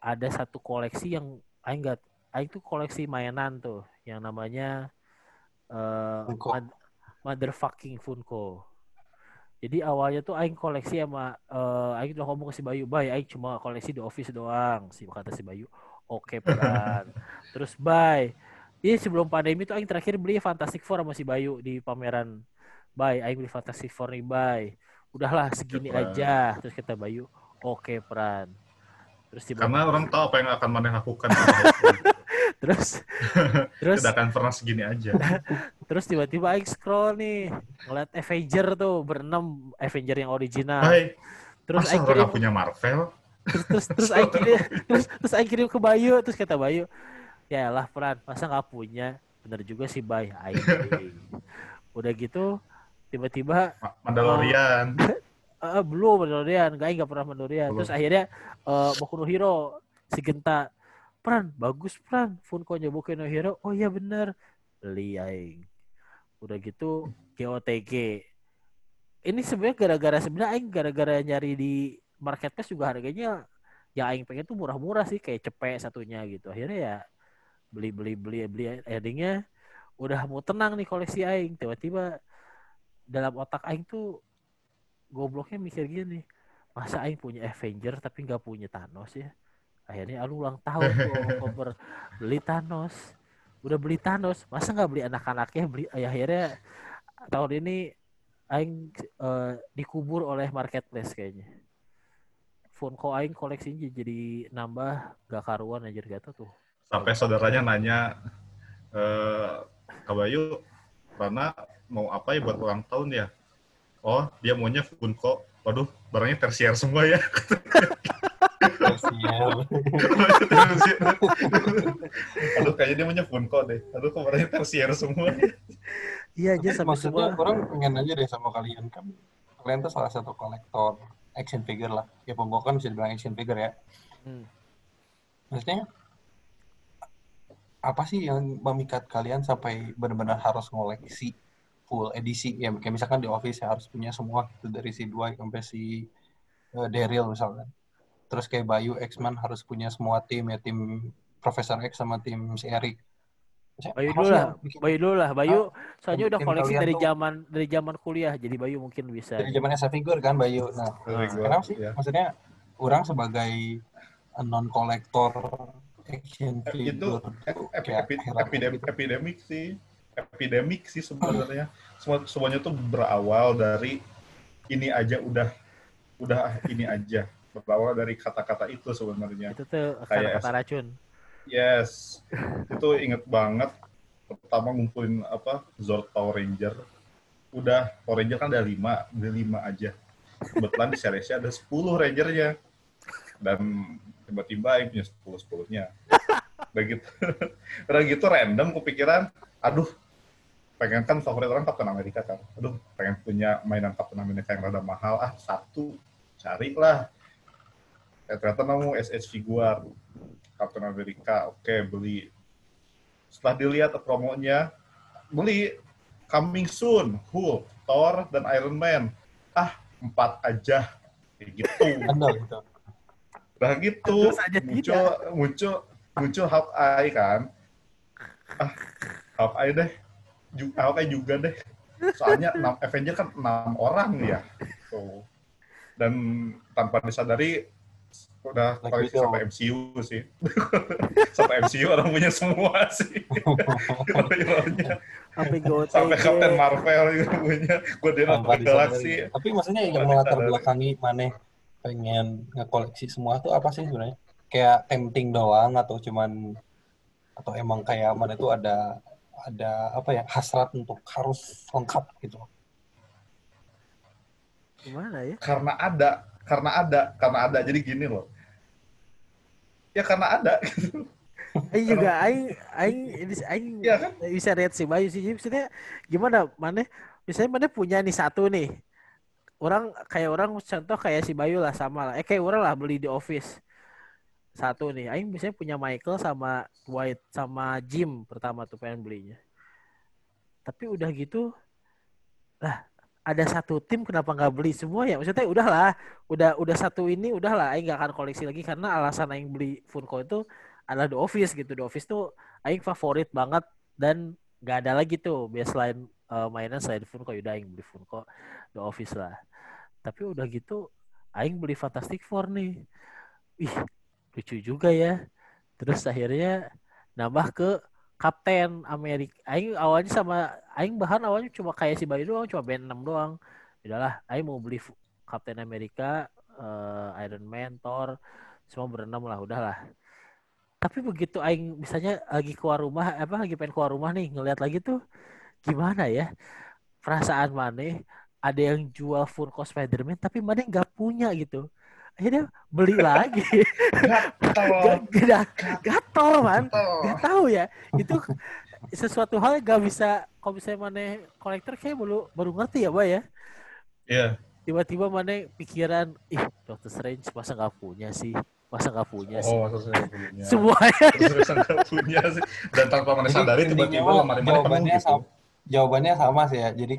ada satu koleksi yang aing nggak aing tuh koleksi mainan tuh yang namanya eh Funko. Mad- motherfucking Funko. Jadi awalnya tuh aing koleksi sama eh aing udah ngomong ke si Bayu, "Bay, aing cuma koleksi di office doang." Si kata si Bayu, "Oke, peran." Terus, "Bay, ini sebelum pandemi tuh aing terakhir beli Fantastic Four sama si Bayu di pameran. Bay, aing beli Fantastic Four nih, Bay. Udahlah segini Pran. aja." Terus kata Bayu, "Oke, peran." Terus tiba Karena orang tahu apa yang akan mana lakukan. terus terus Tidak akan pernah segini aja. Terus tiba-tiba Aing scroll nih, ngeliat Avenger tuh berenam Avenger yang original. Hai, Terus masa orang kirim, punya Marvel? terus terus terus Aing kirim, terus terus Aing kirim ke Bayu, terus kata Bayu, ya lah peran, masa nggak punya? Bener juga sih Bay, Aing. Udah gitu, tiba-tiba Ma- Mandalorian. eh belum Mandalorian, gak nggak pernah Mandalorian. Belum. Terus akhirnya eh Boku no Hero si Genta, Pran, bagus Pran, Funko-nya Boku no Hero. Oh iya bener, beli aing. Udah gitu GOTG. Ini sebenarnya gara-gara sebenarnya aing gara-gara nyari di marketplace juga harganya yang aing pengen tuh murah-murah sih kayak cepet satunya gitu. Akhirnya ya beli beli beli beli endingnya udah mau tenang nih koleksi aing tiba-tiba dalam otak aing tuh gobloknya mikir gini masa aing punya Avenger tapi nggak punya Thanos ya? Akhirnya alu ulang tahun tuh Oktober beli Thanos. Udah beli Thanos masa nggak beli anak-anaknya? Beli ya akhirnya tahun ini aing eh, dikubur oleh marketplace kayaknya. Funko aing koleksinya jadi nambah gak karuan aja gak tuh. Sampai saudaranya nanya, eh Kak Bayu, Rana mau apa ya buat ulang tahun ya? Oh, dia maunya Funko. Waduh, barangnya tersier semua ya. Aduh, kayaknya dia maunya Funko deh. Aduh, kok barangnya tersier semua. iya aja sampai maksudnya semua orang pengen aja deh sama kalian kan kalian tuh salah satu kolektor action figure lah ya pembukaan bisa dibilang action figure ya Hmm. maksudnya apa sih yang memikat kalian sampai benar-benar harus ngoleksi full edisi ya kayak misalkan di office ya harus punya semua gitu dari si Dwight sampai si eh, Daryl misalkan terus kayak Bayu X-Man harus punya semua tim ya tim Profesor X sama tim si Eric Bayu dulu lah, Bayu dulu lah, Bayu soalnya udah koleksi dari tuh- zaman dari zaman kuliah, jadi Bayu mungkin bisa. dari zaman SF figure kan Bayu nah gua, kenapa sih ya. maksudnya orang sebagai non kolektor action Itu figure epi- kayak gitu. epidemik sih. Epidemik sih sebenarnya. Semua semuanya tuh berawal dari ini aja udah udah ini aja. Berawal dari kata-kata itu sebenarnya. Itu tuh Kayak kata racun. Yes, itu inget banget. Pertama ngumpulin apa Zord Power Ranger. Udah Power Ranger kan ada lima, ada lima aja. Kebetulan di seriesnya ada 10 Rangernya. Dan tiba-tiba yang punya 10 sepuluhnya. Udah gitu, udah gitu random kepikiran, aduh, pengen kan favorit orang Captain America kan. Aduh, pengen punya mainan Captain America yang rada mahal. Ah, satu, carilah. Eh, ternyata nemu SH Figuar. Captain America, oke beli. Setelah dilihat promonya, beli coming soon, Hulk, Thor, dan Iron Man. Ah, empat aja. Kayak gitu. Gitu Udah gitu, muncul, muncul, muncul Hawkeye kan. Ah, Hawkeye deh. Ju- Hawkeye juga deh. Soalnya 6 Avenger kan enam orang ya. Tuh. Dan tanpa disadari udah Black koleksi sampai MCU sih. sampai MCU orang punya semua sih. Sampai sampai Captain Marvel itu punya. Guardian of the Galaxy. Tapi maksudnya yang melatar belakangi mana pengen ngekoleksi semua tuh apa sih sebenarnya? Kayak tempting doang atau cuman atau emang kayak mana tuh ada ada apa ya hasrat untuk harus lengkap gitu. Gimana ya? Karena ada, karena ada, karena ada. Jadi gini loh. Ya karena ada. Aing juga aing aing ini aing Iya kan? bisa lihat si Bayu sih. Jadi maksudnya gimana mana misalnya mana punya nih satu nih. Orang kayak orang contoh kayak si Bayu lah sama lah. Eh kayak orang lah beli di office. Satu nih. Aing misalnya punya Michael sama White sama Jim pertama tuh pengen belinya. Tapi udah gitu lah ada satu tim kenapa nggak beli semua ya maksudnya udahlah udah udah satu ini udahlah Aing nggak akan koleksi lagi karena alasan Aing beli Funko itu adalah The Office gitu. The Office tuh aing favorit banget dan gak ada lagi tuh biasa selain eh, mainan selain Funko udah aing beli Funko The Office lah. Tapi udah gitu aing beli Fantastic Four nih. Ih, lucu juga ya. Terus akhirnya nambah ke Kapten Amerika. Aing awalnya sama aing bahan awalnya cuma kayak si Bayu doang, cuma band 6 doang. Udahlah, aing mau beli Kapten Amerika, eh, Iron Man, Thor, semua berenam lah, udahlah tapi begitu aing misalnya lagi keluar rumah apa lagi pengen keluar rumah nih ngelihat lagi tuh gimana ya perasaan mana ada yang jual Funko Spider-Man tapi mana nggak punya gitu akhirnya beli lagi gak gatel man gak tahu ya itu sesuatu hal yang gak bisa kalau misalnya mana kolektor kayak baru baru ngerti ya Bay ya Iya. tiba-tiba mana pikiran ih Doctor Strange masa nggak punya sih masa nggak punya sih Oh, maksudnya nggak punya. semuanya nggak punya sih. Dan tanpa mana sadari tiba-tiba lemari mana penuh jawabannya gitu. sama, jawabannya sama sih ya. Jadi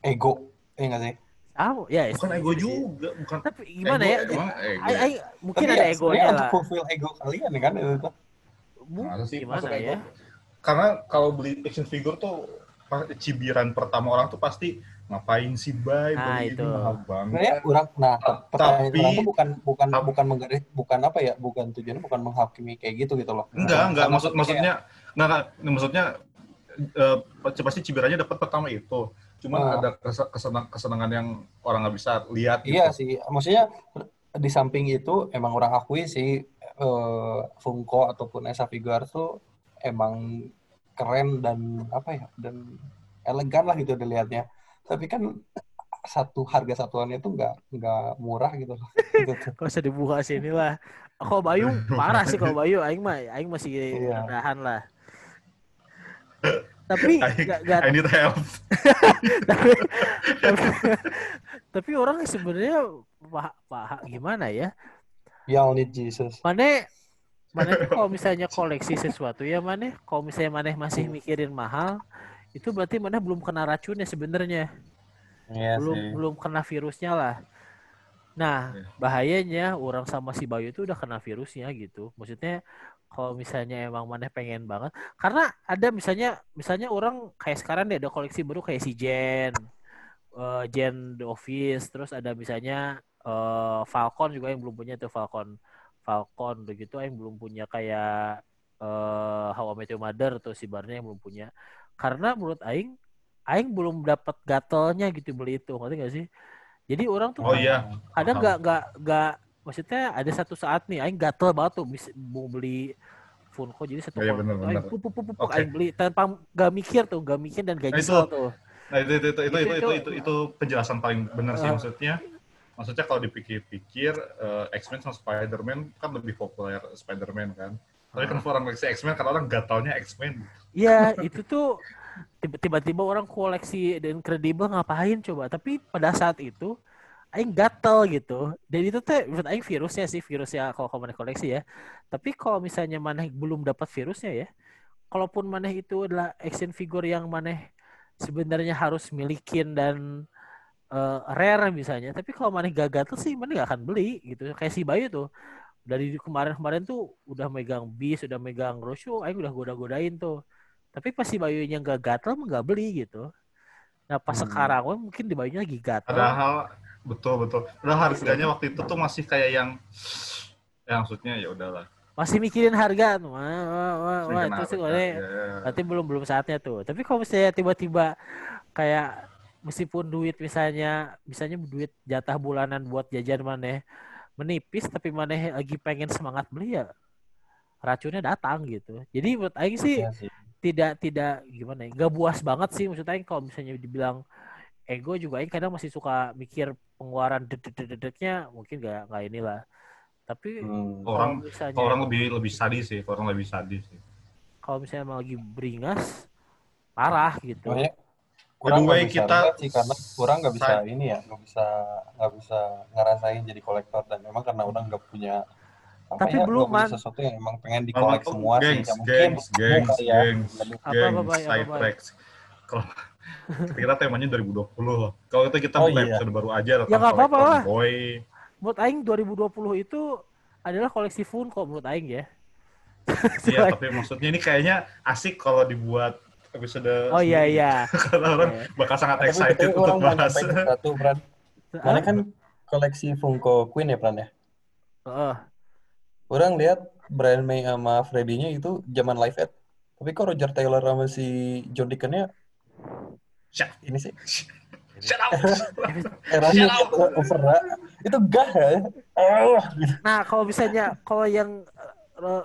ego, ya nggak sih? Sama ya Bukan ego sih. juga, bukan tapi gimana ego, ya Emang ego. Ay, ay, mungkin Tapi ada ya, egonya sebenarnya untuk lah fulfill ego kalian kan itu tuh. Mu- Masa sih gimana masuk ego? ya Karena kalau beli action figure tuh cibiran pertama orang tuh pasti ngapain sih bay Nah, beli itu. ini mahal banget. Sebenarnya orang, nah Tapi- orang tuh bukan bukan Tapi- bukan menggaris, bukan apa ya, bukan tujuannya bukan menghakimi kayak gitu gitu loh. Enggak, enggak Sama maksud maksudnya enggak, enggak maksudnya eh, pasti cibirannya dapat pertama itu. Cuman Ah. ada kese- kesenang, kesenangan yang orang nggak bisa lihat gitu. Iya sih, maksudnya di samping itu emang orang akui sih eh, Funko ataupun Esa Figuar tuh emang keren dan apa ya dan elegan lah gitu dilihatnya. Tapi kan satu harga satuannya tuh nggak nggak murah gitu loh. Gitu. Gak usah dibuka sini lah. Kalau Bayu parah sih kalau Bayu, Aing mah, Aing masih Iya. rendahan lah. Tapi I, gak, gak, I need help. tapi, tapi, tapi orang sebenarnya pah, pah, gimana ya? Y'all need Jesus. Mana mana kalau misalnya koleksi sesuatu ya mana kalau misalnya mana masih mikirin mahal itu berarti mana belum kena racunnya sebenarnya. Iya belum sih. belum kena virusnya lah. Nah, Iya. bahayanya orang sama si Bayu itu udah kena virusnya gitu. Maksudnya kalau misalnya emang maneh pengen banget. Karena ada misalnya misalnya orang kayak sekarang deh ada koleksi baru kayak si Jen eh, Jen The Office terus ada misalnya eh, Falcon juga yang belum punya tuh Falcon Falcon begitu yang belum punya kayak eh How I Met Your Mother tuh si Barney yang belum punya. Karena menurut aing aing belum dapat gatelnya gitu beli itu ngerti gak sih? Jadi orang tuh Oh iya. kadang nggak nggak nggak maksudnya ada satu saat nih aing gatel banget tuh mau beli Funko jadi satu bener, tuh aing bener. pup, pup, pup, pup, Oke. aing beli tanpa nggak mikir tuh nggak mikir dan gak Nah, nyesel itu- tuh Nah itu itu itu itu Itu- itu, itu, itu- itu, penjelasan paling benar sih Ah. maksudnya. Maksudnya kalau dipikir-pikir eh, X-Men sama Spider-Man kan lebih populer Spider-Man kan. Tapi Ah. kan orang koleksi X-Men karena orang gatalnya X-Men. Iya itu tuh tiba- tiba-tiba orang koleksi dan kredibel ngapain coba tapi pada saat itu aing gatel gitu. Dan itu tuh menurut aing virusnya sih virusnya kalau kamu koleksi ya. Tapi kalau misalnya maneh belum dapat virusnya ya kalaupun maneh itu adalah action figure yang maneh sebenarnya harus milikin dan eh, rare misalnya tapi kalau maneh gak gatel sih maneh gak akan beli gitu. Kayak si Bayu tuh dari kemarin-kemarin tuh udah megang bis udah megang Roshu aing udah goda-godain tuh. Tapi pas si Bayunya nggak gatel mah nggak beli gitu. Nah pas Hmm. sekarang mungkin di Bayunya lagi gatel. Padahal betul betul. Padahal harganya waktu itu tuh masih kayak yang Ya maksudnya ya udahlah. Masih mikirin harga tuh. Wah, wah, wah, wah. Itu sih. Ya, ya. Berarti belum belum saatnya tuh. Tapi kalau misalnya tiba-tiba kayak meskipun duit misalnya misalnya duit jatah bulanan buat jajan maneh menipis tapi maneh lagi pengen semangat beli ya racunnya datang gitu. Jadi menurut aing sih Iya sih. tidak tidak gimana ya nggak buas banget sih maksudnya Aing kalau misalnya dibilang ego juga Aing kadang masih suka mikir pengeluaran dedek-dedeknya mungkin gak nggak inilah tapi Hmm. kalau Orang misalnya kalau orang lebih lebih sadis sih, kalau orang lebih sadis sih. kalau misalnya emang lagi beringas parah gitu By kurang nggak bisa kita- sih karena kurang nggak bisa Saya- ini ya nggak bisa nggak bisa ngerasain jadi kolektor dan memang karena orang nggak punya apa Tapi ya, belum, Man. sesuatu yang emang pengen dikolek Oh, semua sih gengs, ya mungkin gengs, ketemu gengs, kali ya. gengs, Apa, gengs, apa, Bay? Apa, side Bay? tracks. Kita temanya 2020. Kalau itu kita Oh, mulai iya. episode baru aja tentang Ya, apa-apa lah. boy. menurut Aing 2020 itu adalah koleksi Funko menurut Aing ya Iya, tapi maksudnya ini kayaknya asik kalau dibuat episode oh iya sendiri. iya Karena orang bakal sangat Tapi excited untuk bahas. satu Bran mana kan koleksi Funko Queen ya Bran ya Heeh. orang lihat Brian May sama Freddy-nya itu zaman live at tapi kok Roger Taylor sama si John Deacon-nya Shut, ini sih shut up. eranya Shut over itu gah ya oh. Nah, kalau misalnya kalau yang eh, eh,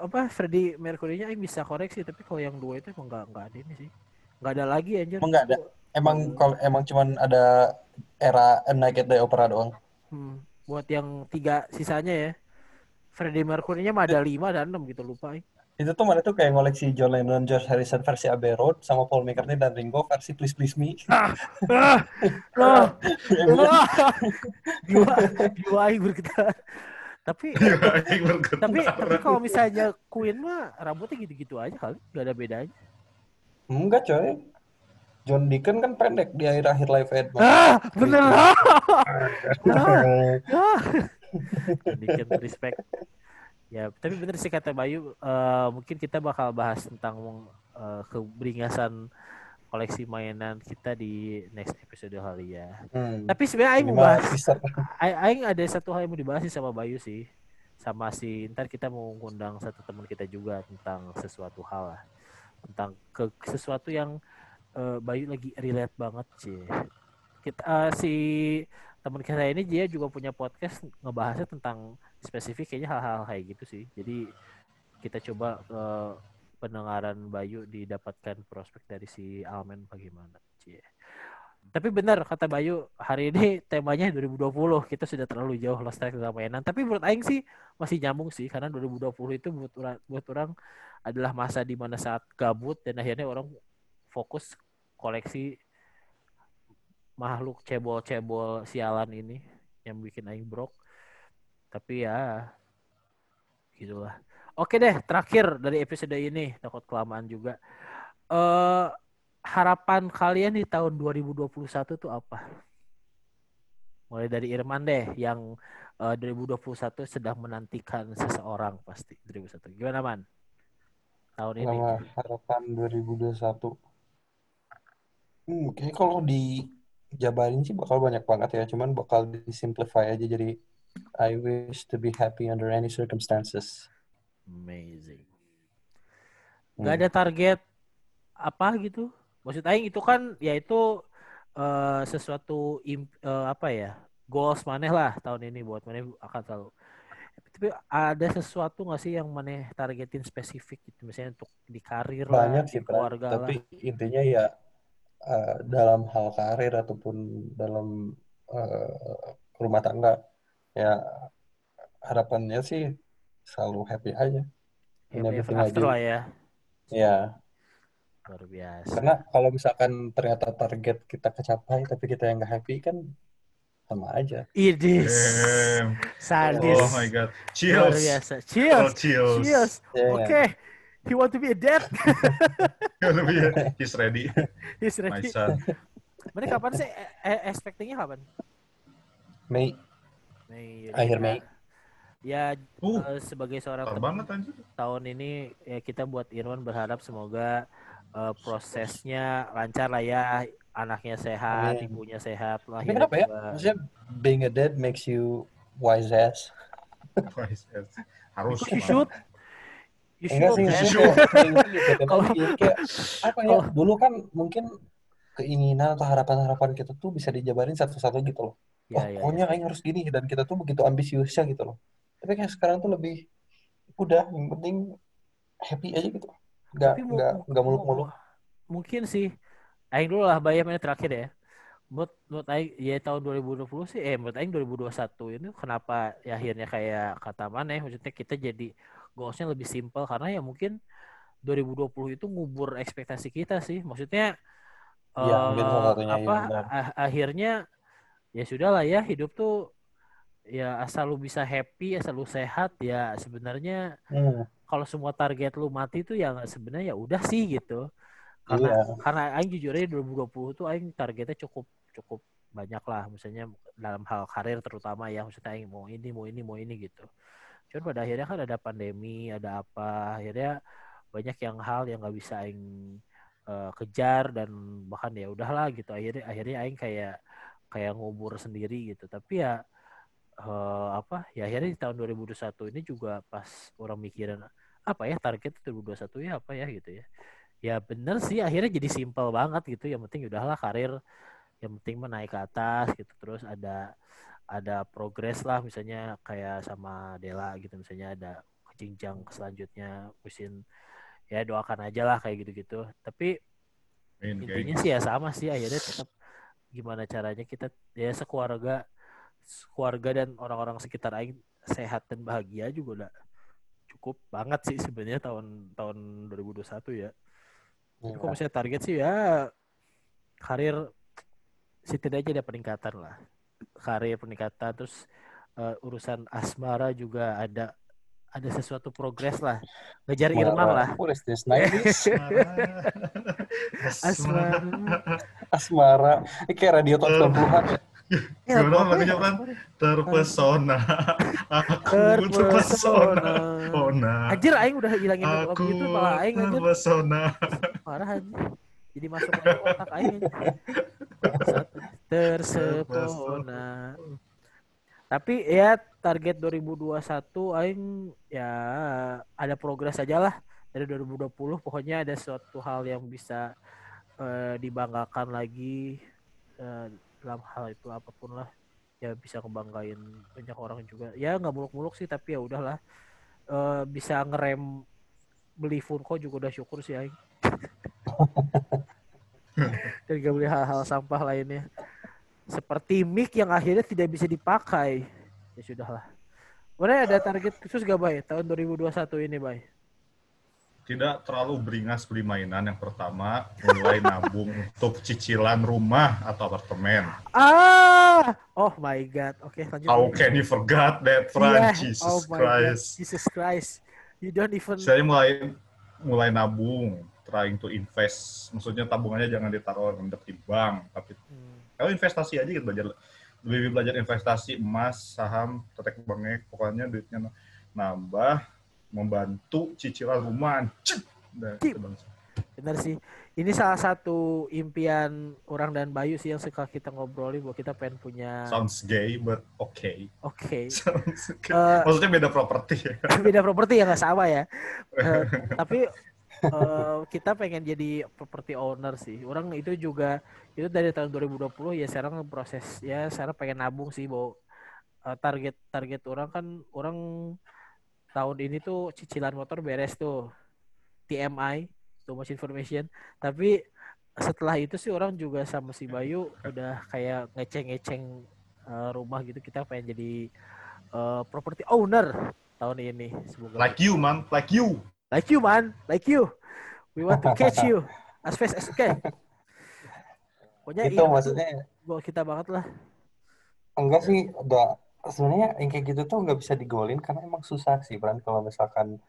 apa Freddie Mercury-nya bisa koreksi, tapi kalau yang dua itu emang nggak nggak ada ini sih. Nggak ada lagi anjir. Emang nggak ada? emang kalau emang cuman ada era A Naked Day Opera doang Hmm, buat yang tiga sisanya ya. Freddie Mercury-nya mah ada lima ada enam gitu lupa. Itu tuh mana tuh kayak ngoleksi John Lennon, George Harrison versi Abbey Road sama Paul McCartney dan Ringo versi Please Please Me. Ah, ah, ah, jiwa jiwa Aing bergetar. Tapi tapi tapi kalau misalnya Queen mah rambutnya gitu-gitu aja kali, nggak ada bedanya. Enggak coy. John Deacon kan pendek di akhir-akhir live aid. Ah, bener lah. Ah. Sedikit respect. Ya, tapi bener sih kata Bayu, eh, mungkin kita bakal bahas tentang eh, keberingasan koleksi mainan kita di next episode kali ya. Hmm. Tapi sebenarnya Aing mau bahas. Aing ada satu hal yang mau dibahas sih sama Bayu sih. Sama si, ntar kita mau ngundang satu teman kita juga tentang sesuatu hal lah. Tentang ke sesuatu yang eh, Bayu lagi relate banget sih. Kita, eh, si teman kita ini dia juga punya podcast ngebahasnya tentang spesifik kayaknya hal-hal kayak gitu sih. Jadi kita coba eh, pendengaran Bayu didapatkan prospek dari si Almen bagaimana. Cie. Tapi benar kata Bayu, hari ini temanya 2020. Kita sudah terlalu jauh lost track tentang mainan. Tapi menurut Aing sih masih nyambung sih karena 2020 itu buat orang, buat orang adalah masa di mana saat gabut dan akhirnya orang fokus koleksi makhluk cebol-cebol sialan ini yang bikin Aing brok. Tapi ya gitulah. Oke deh, terakhir dari episode ini takut kelamaan juga. Eh harapan kalian di tahun 2021 tuh apa? Mulai dari Irman deh yang eh, 2021 sedang menantikan seseorang pasti 2021. Gimana man? Tahun ini. Nama harapan 2021. Hmm, kayaknya kalau dijabarin sih bakal banyak banget ya. Cuman bakal disimplify aja jadi I wish to be happy under any circumstances. Amazing. Hmm. Gak ada target apa gitu? Maksud Aing itu kan yaitu eh, sesuatu im- eh, apa ya? Goals maneh lah tahun ini buat maneh akan tahu. Tapi ada sesuatu nggak sih yang maneh targetin spesifik gitu misalnya untuk di karir lah, Banyak di sih, Bran. keluarga lah. Tapi intinya ya eh, dalam hal karir ataupun dalam eh, rumah tangga ya harapannya sih selalu happy aja. in Happy everything ever after lah ya. Ya, Luar biasa. karena kalau misalkan ternyata target kita kecapai tapi kita yang nggak happy kan sama aja. Idis. Sadis. Oh my god. Luar Chills. biasa. Oh, Cheers. chills. Cheers. Ya, Oke. He want to be a dad. He's ready. He's My ready. son. Mana kapan sih? Eh, eh, expectingnya kapan? Mei Mei. Akhir ya. Mei. Ya Uh, eh, sebagai seorang banget anjir. tahun ini ya kita buat Irwan berharap semoga eh, prosesnya lancar lah ya, anaknya sehat, Amin. ibunya sehat, Tapi lahirnya kenapa ya? Maksudnya being a dad makes you wise ass. Yes, yes. Harus. Because you should. You Enggak should, sih, man. kayak gitu Kalau-. Kayak apa ya? Dulu kan mungkin keinginan atau harapan-harapan kita tuh bisa dijabarin satu-satu gitu loh. Ya, oh, ya, pokoknya aing harus gini dan kita tuh begitu ambisiusnya gitu loh. Tapi kayak sekarang tuh lebih udah yang penting happy aja gitu. Nggak Tapi mu- nggak mu- nggak muluk-muluk. mu- Mungkin sih. Aing dulu lah bayar mana terakhir ya. Menurut, menurut Aing, ya tahun 2020 sih, eh menurut Aing 2021 ini kenapa ya akhirnya kayak kata mana ya, maksudnya kita jadi goalsnya lebih simple karena ya mungkin 2020 itu ngubur ekspektasi kita sih. Maksudnya satunya, iya, apa ah- akhirnya ya sudah lah ya hidup tuh ya asal lu bisa happy, asal lu sehat ya sebenarnya Hmm, kalau semua target lu mati tuh ya sebenarnya ya udah sih gitu. Karena iya. karena aing jujur aja 2020 tuh aing targetnya cukup cukup banyak lah misalnya dalam hal karir terutama ya maksudnya aing mau ini mau ini mau ini gitu. Cuman pada akhirnya kan ada pandemi, ada apa, akhirnya banyak yang hal yang nggak bisa aing eh, kejar dan bahkan ya udahlah gitu. Akhirnya akhirnya aing kayak kayak ngubur sendiri gitu. Tapi ya eh, apa ya akhirnya di tahun 2021 ini juga pas orang mikirin apa ya target 2021 ya apa ya gitu ya ya bener sih akhirnya jadi simpel banget gitu yang penting udahlah karir yang penting mah naik ke atas gitu terus ada ada progres lah misalnya kayak sama Dela gitu misalnya ada ke jenjang selanjutnya mesin ya doakan aja lah kayak gitu-gitu tapi Amin, intinya geng. sih ya sama sih akhirnya tetap gimana caranya kita ya sekeluarga keluarga dan orang-orang sekitar Aing sehat dan bahagia juga udah cukup banget sih sebenarnya tahun tahun 2021 ya. Tapi kalau misalnya target sih ya karir setidaknya ada peningkatan lah. Karir peningkatan terus eh, urusan asmara juga ada ada sesuatu progres lah. Ngejar Irman lah. What is this? 90s? Asmara. Asmara. Ini kayak radio tahun 90-an ya. Ya, Gimana lagunya, Bran? Terpesona. Aku Terpesona. terpesona. Ona. Anjir aing udah hilangin lagu Aku itu malah aing anjir. terpesona. Parah anjir. Jadi masuk ke otak aing. Tersepona. Tapi ya target 2021 aing ya ada progres aja lah. Dari 2020 pokoknya ada suatu hal yang bisa eh, dibanggakan lagi eh, dalam hal itu apa pun lah. Ya bisa ngebanggain banyak orang juga. Ya nggak muluk-muluk sih tapi ya udahlah. Eh, bisa ngerem beli Funko juga udah syukur sih aing. Dan gak beli hal-hal sampah lainnya seperti mic yang akhirnya tidak bisa dipakai ya sudahlah Mana ada target khusus gak Bay tahun 2021 ini Bay? Tidak terlalu beringas beli mainan yang pertama, mulai nabung untuk cicilan rumah atau apartemen. Ah, oh my god. Oke lanjut. How can you forget that. Fran? Oh Jesus my God. Christ. Jesus Christ. You don't even. Saya mulai mulai nabung, trying to invest. Maksudnya tabungannya jangan ditaruh rendah di bank, tapi Hmm. Kalau investasi aja gitu belajar lebih belajar investasi emas, saham, tetek bengek, pokoknya duitnya nambah, membantu cicilan rumah. Cip! Udah, Cip. itu bang. Benar sih. Ini salah satu impian orang dan Bayu sih yang suka kita ngobrolin bahwa kita pengen punya. Sounds gay, but okay. Oke. Sounds gay. Eh, Maksudnya beda properti ya. beda properti ya nggak sama ya. Eh, tapi eh, kita pengen jadi property owner sih. Orang itu juga itu dari tahun 2020 ya sekarang proses ya sekarang pengen nabung sih bahwa eh, target target orang kan orang tahun ini tuh cicilan motor beres tuh TMI too much information tapi setelah itu sih orang juga sama si Bayu udah kayak ngeceng-ngeceng eh, rumah gitu kita pengen jadi eh, property owner tahun ini semoga Like you, man. Like you. Like you, man. Like you. We want to catch you as fast as can. Pokoknya Itu ini maksudnya buat kita banget lah. enggak sih udah sebenarnya yang kayak gitu tuh nggak bisa digolin karena emang susah sih Bran kalau misalkan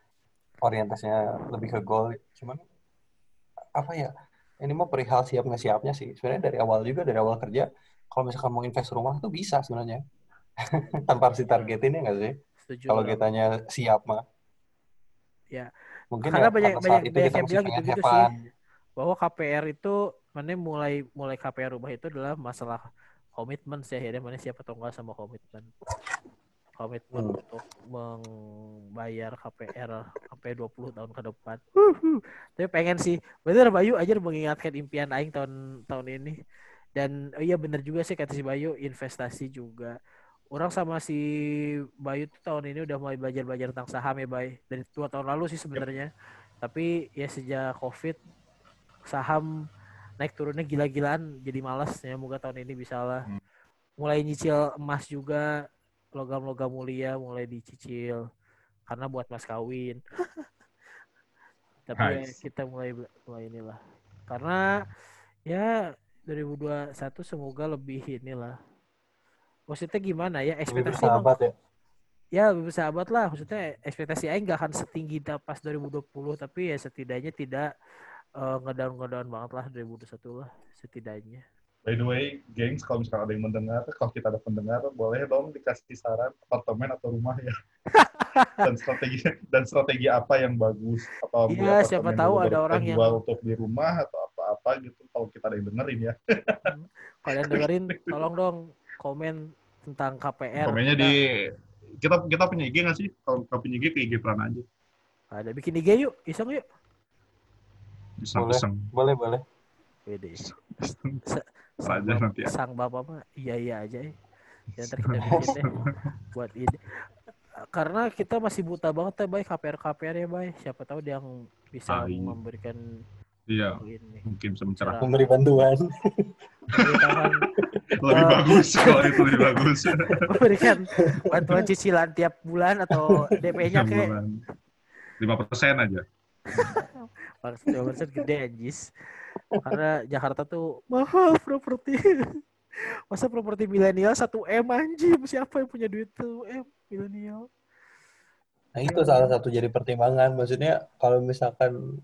orientasinya lebih ke gol cuman apa ya ini mah perihal siap nggak siapnya sih sebenarnya dari awal juga dari awal kerja kalau misalkan mau invest rumah tuh bisa sebenarnya tanpa harus ditargetin ya nggak sih kalau kitanya siap mah Ya. Mungkin Karena ya banyak- banyak- itu banyak yang bilang gitu-gitu have sih. Bahwa KPR itu mana mulai mulai KPR rumah itu adalah masalah komitmen sih akhirnya mana siapa atau enggak sama komitmen. komitmen Hmm. untuk membayar KPR sampai 20 tahun ke depan. Tapi pengen sih, bener Bayu aja mengingatkan impian aing tahun tahun ini. Dan oh iya bener juga sih kata si Bayu investasi juga. Orang sama si Bayu tuh tahun ini udah mulai belajar-belajar tentang saham ya, Bay. Dari dua tahun lalu sih sebenarnya. Tapi ya sejak Covid saham naik turunnya gila-gilaan jadi malas ya moga tahun ini bisa lah Hmm. mulai nyicil emas juga logam-logam mulia mulai dicicil karena buat mas kawin tapi ya Nice. kita mulai mulai inilah karena ya 2021 semoga lebih inilah maksudnya gimana ya Lebih ekspektasi emang bersahabat ya. ya lebih bersahabat lah maksudnya ekspektasi Aing gak akan setinggi pas 2020 tapi ya setidaknya tidak eh, ngedown ngedown banget lah 2021 lah setidaknya By the way, gengs, kalau misalkan ada yang mendengar, kalau kita ada pendengar, boleh dong dikasih saran apartemen atau rumah ya. dan strategi dan strategi apa yang bagus atau Iya, siapa tahu ada orang yang- jual untuk di rumah atau apa-apa gitu. Kalau kita ada yang dengerin ya. kalian dengerin tolong dong komen tentang KPR Komennya Kita di kita kita punya IG nggak sih? Kalau nggak punya IG ke IG Pran aja. ada bikin IG yuk iseng yuk Iseng-iseng Boleh, boleh. Wede. saja bapak, nanti ya. sang bapak mah iya iya aja ya. Ya, ntar kita bikin deh buat ini. Karena kita masih buta banget ya, Bay, KPR-KPR ya, Bay. Siapa tahu dia yang bisa memberikan Iya, ini. mungkin bisa mencerahkan. Memberi bantuan. Lebih bagus kalau itu lebih bagus. memberikan bantuan cicilan tiap bulan atau DP-nya kayak lima persen aja. Maksudnya persen gede anjis. Karena Jakarta tuh mahal properti. Masa properti milenial 1 M anjing. Siapa yang punya duit 1 M milenial? Nah, itu salah satu jadi pertimbangan. Maksudnya kalau misalkan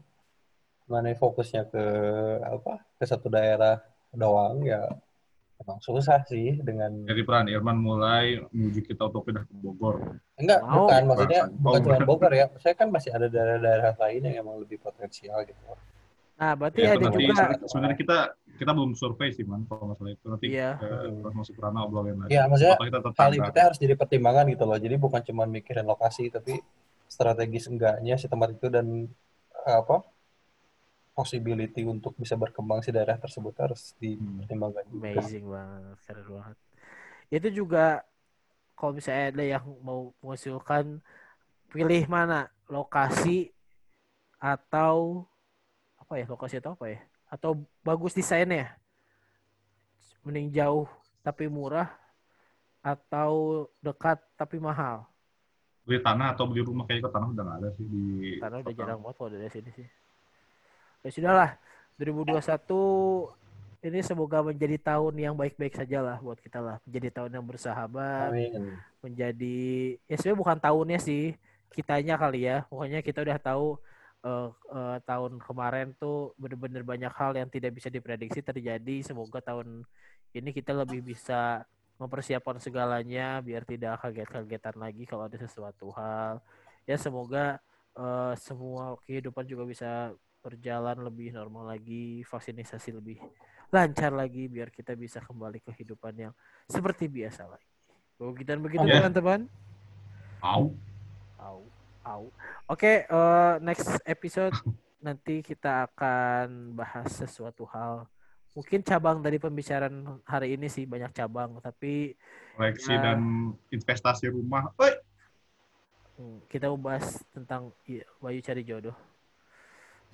mana fokusnya ke apa? Ke satu daerah doang ya emang susah sih dengan Jadi peran Irman mulai menuju kita untuk pindah ke Bogor. enggak Mau. bukan maksudnya Oh, bukan cuma bukan. Bogor ya. Saya kan masih ada daerah-daerah lain yang emang lebih potensial gitu. Nah, berarti Ya, ada nanti juga sebenarnya- kita kita belum survei sih man kalau masalah itu nanti Iya. eh, pas masuk Rana obrolin lagi. Iya, maksudnya kita hal itu harus jadi pertimbangan gitu loh. Jadi bukan cuma mikirin lokasi tapi strategis enggaknya si tempat itu dan apa possibility untuk bisa berkembang si daerah tersebut harus dipertimbangkan juga. amazing banget, keren banget. Itu juga kalau misalnya ada yang mau mengusulkan pilih mana? Lokasi atau apa ya? Lokasi atau apa ya? Atau bagus desainnya? Mending jauh tapi murah atau dekat tapi mahal? Beli tanah atau beli rumah? Kayak ke tanah udah nggak ada sih di karena udah jarang banget kalau dari sini sih ya sudahlah 2021 ini semoga menjadi tahun yang baik-baik saja lah buat kita lah. Menjadi tahun yang bersahabat Amin. menjadi ya sebenarnya bukan tahunnya sih kitanya kali ya. Pokoknya kita udah tahu eh, eh, tahun kemarin tuh bener-bener banyak hal yang tidak bisa diprediksi terjadi. Semoga tahun ini kita lebih bisa mempersiapkan segalanya biar tidak kaget-kagetan lagi kalau ada sesuatu hal. Ya semoga eh, semua kehidupan juga bisa berjalan lebih normal lagi vaksinasi lebih lancar lagi biar kita bisa kembali ke kehidupan yang seperti biasa lagi begitu begitu Ya. teman-teman Au. Au, au. Oke, eh, next episode nanti kita akan bahas sesuatu hal. Mungkin cabang dari pembicaraan hari ini sih banyak cabang, tapi koleksi Ya. dan investasi rumah. Oi. hmm, kita mau bahas tentang iya, Bayu cari jodoh.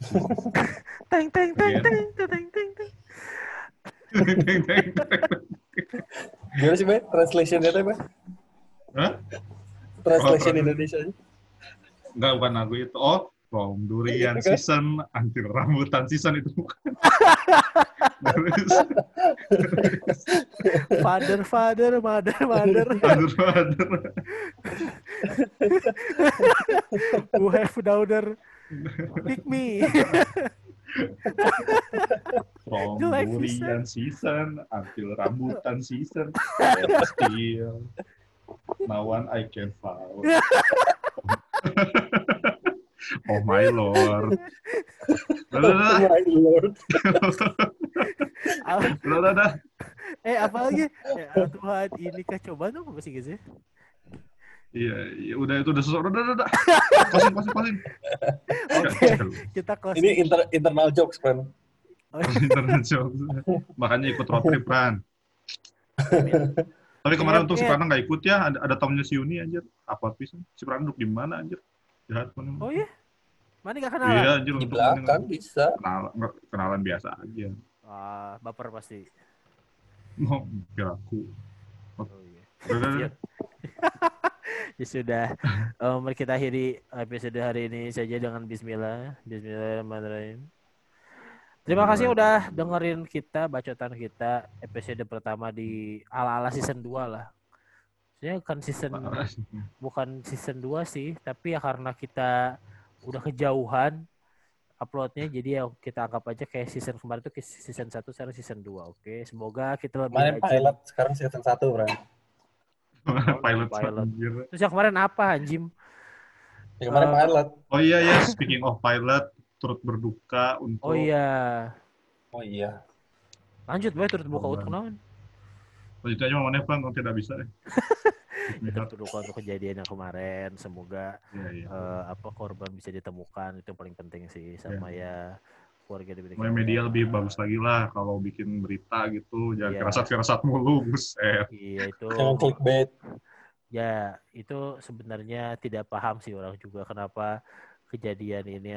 teng teng teng Iya. teng teng teng teng. teng. Gimana sih, Bay? Translation-nya teh, Bay? Hah? Translation Oh, Indonesia. Enggak bukan lagu itu. Oh, from durian Itu kan? season anjir rambutan season itu bukan. Father, father, mother, mother. aduh aduh. Who have daughter? Pick me. From Jelek durian season until rambutan season. Still, now one I can found. oh my lord. Udah. My Lord. Udah. eh apa lagi? Ya, Tuhan ini kah coba dong apa sih guys ya? Iya, iya, udah itu udah susah. Udah, udah, udah. Closing, closing, closing. Oke, kita close. Ini inter- internal jokes, kan? Internet jokes. Makanya ikut road trip, Ran. Tapi kemarin Iya, untuk si iya. Prana nggak ikut ya, ada, ada tamunya si Yuni anjir. Apa pisan? Si Prana duduk di mana anjir? Jahat mana? Oh iya? Mana gak Iya kenalan? anjir. Di belakang bisa. Kenalan, nggak- kenalan biasa aja. Ah, baper pasti. Mau kira aku. Oh iya. Udah, udah, udah. Siap. Ya sudah. Eh, mari kita akhiri episode hari ini saja dengan bismillah. Bismillahirrahmanirrahim. Terima kasih udah dengerin kita bacotan kita episode pertama di ala-ala season 2 lah. Sebenarnya bukan season bukan season 2 sih, tapi ya karena kita udah kejauhan uploadnya jadi ya kita anggap aja kayak season kemarin tuh season 1 sekarang season 2. Oke, semoga kita lebih Kemarin pilot, sekarang season 1, Bro. Pilot, Pilot. anjir. Terus yang kemarin apa anjim? Ya, kemarin Eh, pilot. Oh iya ya, speaking of pilot, turut berduka untuk Oh iya. Oh iya. Lanjut bae turut buka Oh, utang naon? Selanjutnya mana bang, kalau tidak bisa. eh. Kita turut buka untuk kejadian yang kemarin. Semoga Iya, iya. eh, apa korban bisa ditemukan itu yang paling penting sih sama ya keluarga diberikan. Mulai media lebih bagus lagi lah kalau bikin berita gitu, jangan Iya. kerasat-kerasat mulu, buset. Iya itu. Jangan clickbait. Ya itu sebenarnya tidak paham sih orang juga kenapa kejadian ini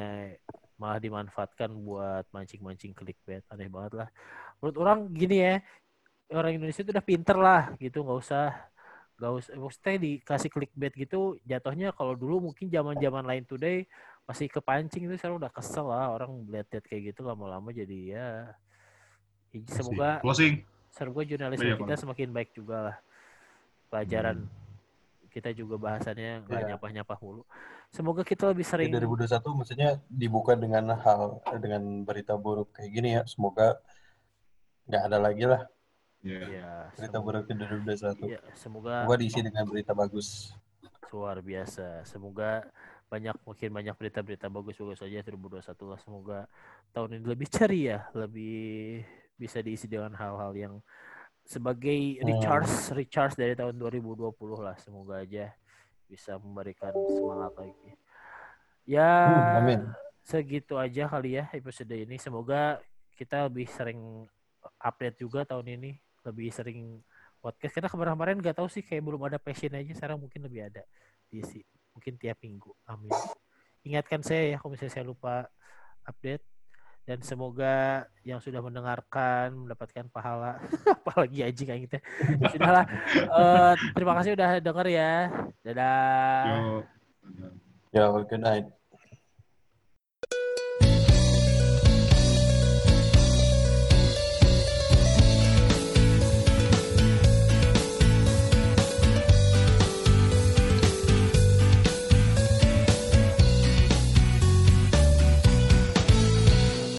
malah dimanfaatkan buat mancing-mancing clickbait aneh banget lah. Menurut orang gini ya orang Indonesia itu udah pinter lah gitu nggak usah nggak usah maksudnya dikasih clickbait gitu jatuhnya kalau dulu mungkin zaman zaman lain today masih kepancing itu sekarang udah kesel lah orang lihat-lihat kayak gitu lama-lama jadi ya ya semoga Closing. semoga jurnalisme Iya, kita semakin baik juga lah pelajaran kita juga bahasannya nggak Iya. nyapah-nyapah mulu semoga kita lebih sering 2021 maksudnya dibuka dengan hal dengan berita buruk kayak gini ya. Semoga nggak ada lagi lah Iya. ya berita semoga, buruk di 2021. ya, semoga Semoga diisi dengan berita bagus. luar biasa semoga banyak mungkin banyak berita-berita bagus-bagus saja 2021 lah semoga tahun ini lebih ceria lebih bisa diisi dengan hal-hal yang sebagai Hmm. recharge recharge dari tahun 2020 lah semoga aja bisa memberikan semangat lagi ya Hmm, amin. segitu aja kali ya episode ini semoga kita lebih sering update juga tahun ini lebih sering podcast. Karena kemarin-kemarin nggak tahu sih kayak belum ada passion aja sekarang mungkin lebih ada. Diisi mungkin tiap minggu. Amin. Ingatkan saya ya kalau misalnya saya lupa update. Dan semoga yang sudah mendengarkan mendapatkan pahala. Apalagi anjing kayak gitu sudahlah Eh, terima kasih udah denger ya. Dadah. Yo. Yo, good night.